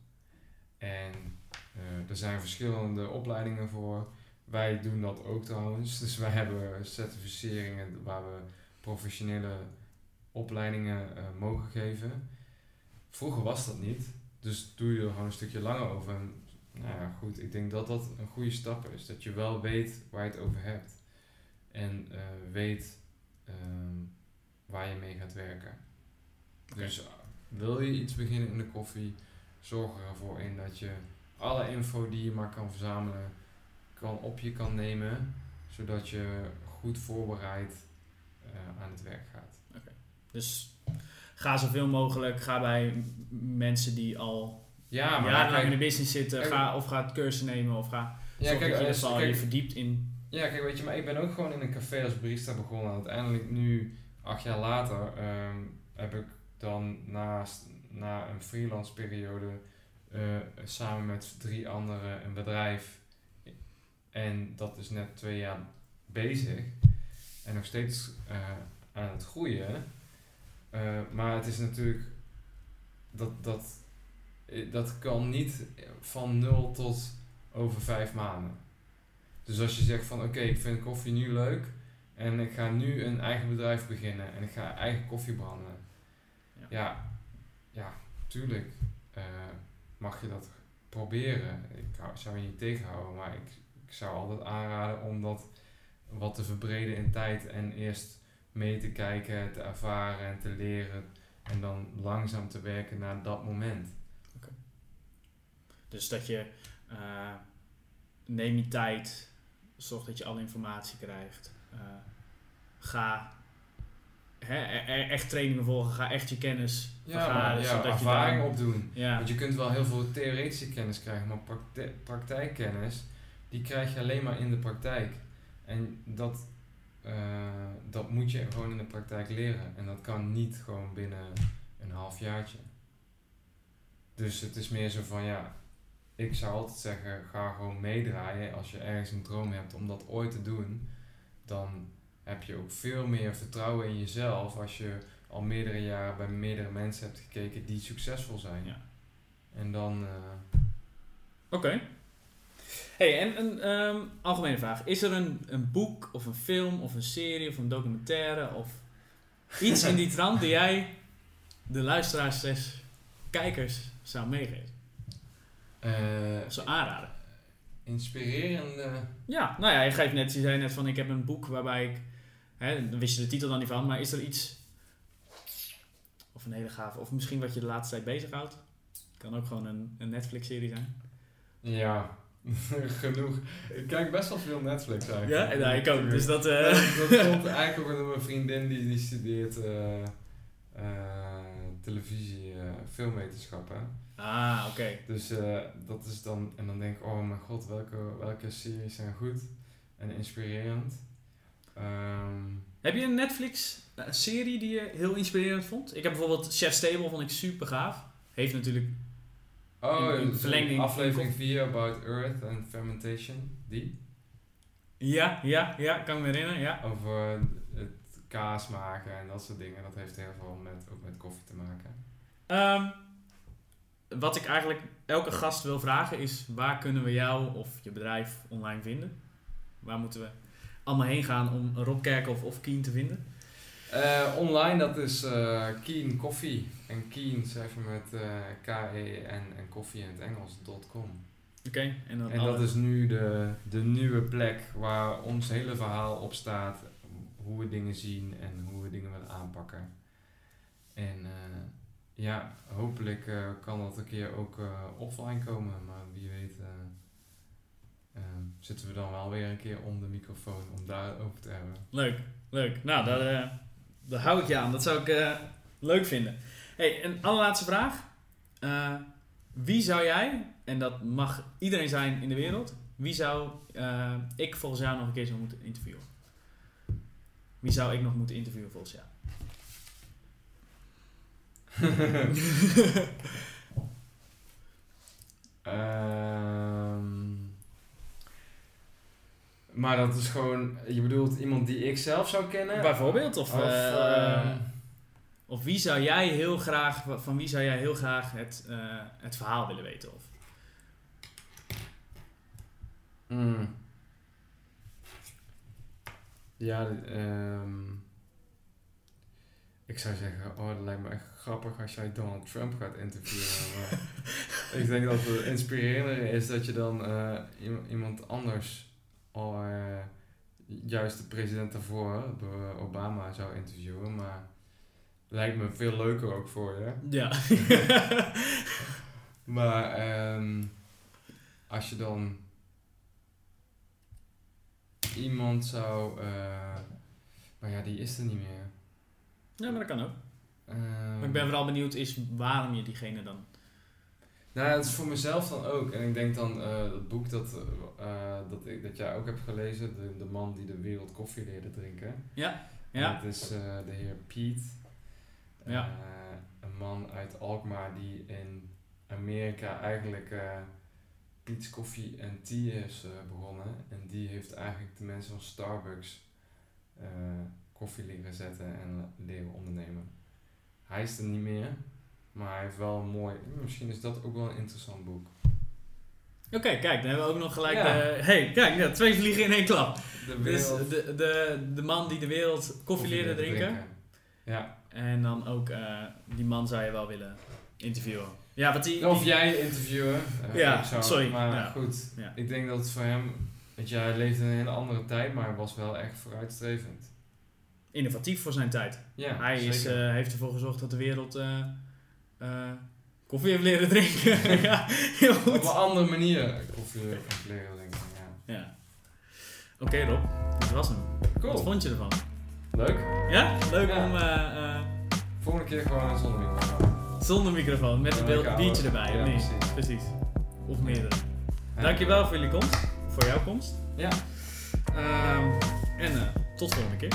B: En uh, er zijn verschillende opleidingen voor. Wij doen dat ook trouwens. Dus wij hebben certificeringen waar we professionele opleidingen uh, mogen geven. Vroeger was dat niet. Dus doe je er gewoon een stukje langer over. En, nou ja, goed. Ik denk dat dat een goede stap is. Dat je wel weet waar je het over hebt. En uh, weet uh, waar je mee gaat werken. Okay. Dus wil je iets beginnen in de koffie, zorg ervoor in dat je alle info die je maar kan verzamelen kan op je kan nemen, zodat je goed voorbereid uh, aan het werk gaat.
A: Okay. Dus ga zoveel mogelijk, ga bij mensen die al ja, maar jarenlang in de business zitten, kijk, ga, of ga het cursus nemen of ga ja, kijk, dat je al je verdiept in.
B: Ja, kijk, weet je, maar ik ben ook gewoon in een café als barista begonnen. Uiteindelijk nu, acht jaar later, um, heb ik dan naast, na een freelance periode uh, samen met drie anderen een bedrijf en dat is net twee jaar bezig. En nog steeds uh, aan het groeien. Uh, maar het is natuurlijk. Dat, dat, eh, dat kan niet van nul tot over vijf maanden. Dus als je zegt van oké, okay, ik vind koffie nu leuk. En ik ga nu een eigen bedrijf beginnen. En ik ga eigen koffie branden. Ja, ja, ja tuurlijk uh, mag je dat proberen. Ik zou je niet tegenhouden. Maar ik, ik zou altijd aanraden om dat wat te verbreden in tijd en eerst mee te kijken, te ervaren en te leren en dan langzaam te werken naar dat moment.
A: Dus dat je uh, neem je tijd, zorg dat je alle informatie krijgt. Uh, ga hè, e-, e-, echt trainingen volgen, ga echt je kennis
B: ja, vergaren. Ja, zodat ervaring je daar, opdoen. Ja. Want je kunt wel heel veel theoretische kennis krijgen, maar praktijkkennis die krijg je alleen maar in de praktijk. En dat, uh, dat moet je gewoon in de praktijk leren. En dat kan niet gewoon binnen een half jaartje. Dus het is meer zo van ja, ik zou altijd zeggen, ga gewoon meedraaien. Als je ergens een droom hebt om dat ooit te doen, dan heb je ook veel meer vertrouwen in jezelf als je al meerdere jaren bij meerdere mensen hebt gekeken die succesvol zijn. Ja. En dan. Uh,
A: Oké hey, en een um, algemene vraag. Is er een, een boek of een film of een serie of een documentaire of iets in die trant die jij de luisteraars, kijkers zou meegeven? Uh, zou aanraden?
B: Inspirerende...
A: Ja, nou ja, je, geeft net, je zei net van ik heb een boek waarbij ik... Hè, dan wist je de titel dan niet van, maar is er iets... Of een hele gave... Of misschien wat je de laatste tijd bezighoudt. Kan ook gewoon een, een Netflix-serie zijn.
B: Ja, Genoeg. Ik kijk best wel veel Netflix eigenlijk.
A: Ja, en nou, ik ook. Dus dat, uh...
B: dat, komt eigenlijk ook door mijn vriendin die, die studeert uh, uh, televisie, filmwetenschappen.
A: Ah, oké.
B: Dus dat is dan, en dan denk ik, oh mijn god, welke, welke series zijn goed en inspirerend. Um,
A: heb je een Netflix-serie die je heel inspirerend vond? Ik heb bijvoorbeeld Chef Stable, vond ik super gaaf. Heeft natuurlijk
B: Oh, in, verlenging. Aflevering 4 About Earth and Fermentation. Die?
A: Ja, ja, ja, kan me herinneren, ja.
B: Over het kaas maken en dat soort dingen. Dat heeft heel veel met, ook met koffie te maken.
A: Um, wat ik eigenlijk elke gast wil vragen is... Waar kunnen we jou of je bedrijf online vinden? Waar moeten we allemaal heen gaan om Rob Kerkhoff of Keen te vinden?
B: Uh, online, dat is uh, Keen Koffie. En Keen schrijf je met uh, K-E en, en koffie in het Engels.com.
A: Oké.
B: en en dat is nu de, de nieuwe plek waar ons hele verhaal op staat. Hoe we dingen zien en hoe we dingen willen aanpakken. En ja, hopelijk kan dat een keer ook offline komen. Maar wie weet zitten we dan wel weer een keer om de microfoon om daar over te hebben.
A: Leuk, leuk. Nou, dat Daar hou ik je aan. Dat zou ik eh, leuk vinden. Hey, een allerlaatste vraag. Eh, wie zou jij, en dat mag iedereen zijn in de wereld, wie zou eh, ik volgens jou nog een keer zo moeten interviewen? Wie zou ik nog moeten interviewen volgens jou?
B: Ehm, maar dat is gewoon, je bedoelt iemand die ik zelf zou kennen?
A: Bijvoorbeeld? Of,
B: Of,
A: eh,
B: ehm,
A: of wie zou jij heel graag, van wie zou jij heel graag het, eh, het verhaal willen weten? Of,
B: mm. Ja, ehm, ik zou zeggen, oh, dat lijkt me echt grappig als jij Donald Trump gaat interviewen. maar ik denk dat het inspirerender is dat je dan eh, iem- iemand anders, al eh, juist de president daarvoor, door Obama, zou interviewen. Maar lijkt me veel leuker ook voor je.
A: ja.
B: Maar ehm, als je dan iemand zou. eh, maar ja, die is er niet meer.
A: Ja, maar dat kan ook.
B: Ehm,
A: Maar ik ben vooral benieuwd is waarom je diegene dan...
B: Nou, ja, het is voor mezelf dan ook. En ik denk dan, eh dat boek dat, eh, dat, ik, dat jij ook hebt gelezen, de, de man die de wereld koffie leerde drinken.
A: Ja, ja,
B: Dat is eh, de heer Piet.
A: Ja.
B: Eh, een man uit Alkmaar die in Amerika eigenlijk eh Piet's Koffie en Tea is eh, begonnen. En die heeft eigenlijk de mensen van Starbucks eh, koffie leren zetten en leren ondernemen. Hij is er niet meer, maar hij heeft wel een mooi... Misschien is dat ook wel een interessant boek.
A: Oké, kijk, dan hebben we ook nog gelijk
B: Ja.
A: de... hey, kijk, ja, twee vliegen in één klap.
B: De
A: Dus de, de, de man die de wereld koffie leerde drinken.
B: Ja.
A: En dan ook eh, die man zou je wel willen interviewen. Ja, wat die...
B: Of
A: die-
B: jij interviewen. eh,
A: Ja,
B: zo.
A: sorry,
B: Maar
A: ja.
B: goed, ik denk dat het voor hem... Weet je, hij leefde in een hele andere tijd, maar hij was wel echt vooruitstrevend.
A: Innovatief voor zijn tijd.
B: Ja,
A: hij is, eh, heeft ervoor gezorgd dat de wereld eh, eh, koffie heeft leren drinken. ja, heel
B: Op
A: goed.
B: een andere manier koffie heeft leren drinken, ja.
A: Ja. Oké Rob, dat was hem. Wat
B: Cool.
A: vond je ervan?
B: Leuk.
A: Ja? Leuk
B: Ja.
A: om
B: Volgende keer gewoon zonder microfoon.
A: zonder microfoon, met een beeld, biertje erbij,
B: Ja, precies.
A: Precies. Of meerdere. Dankjewel voor jullie komst. Voor jouw komst.
B: Ja.
A: Ehm, en tot de volgende keer.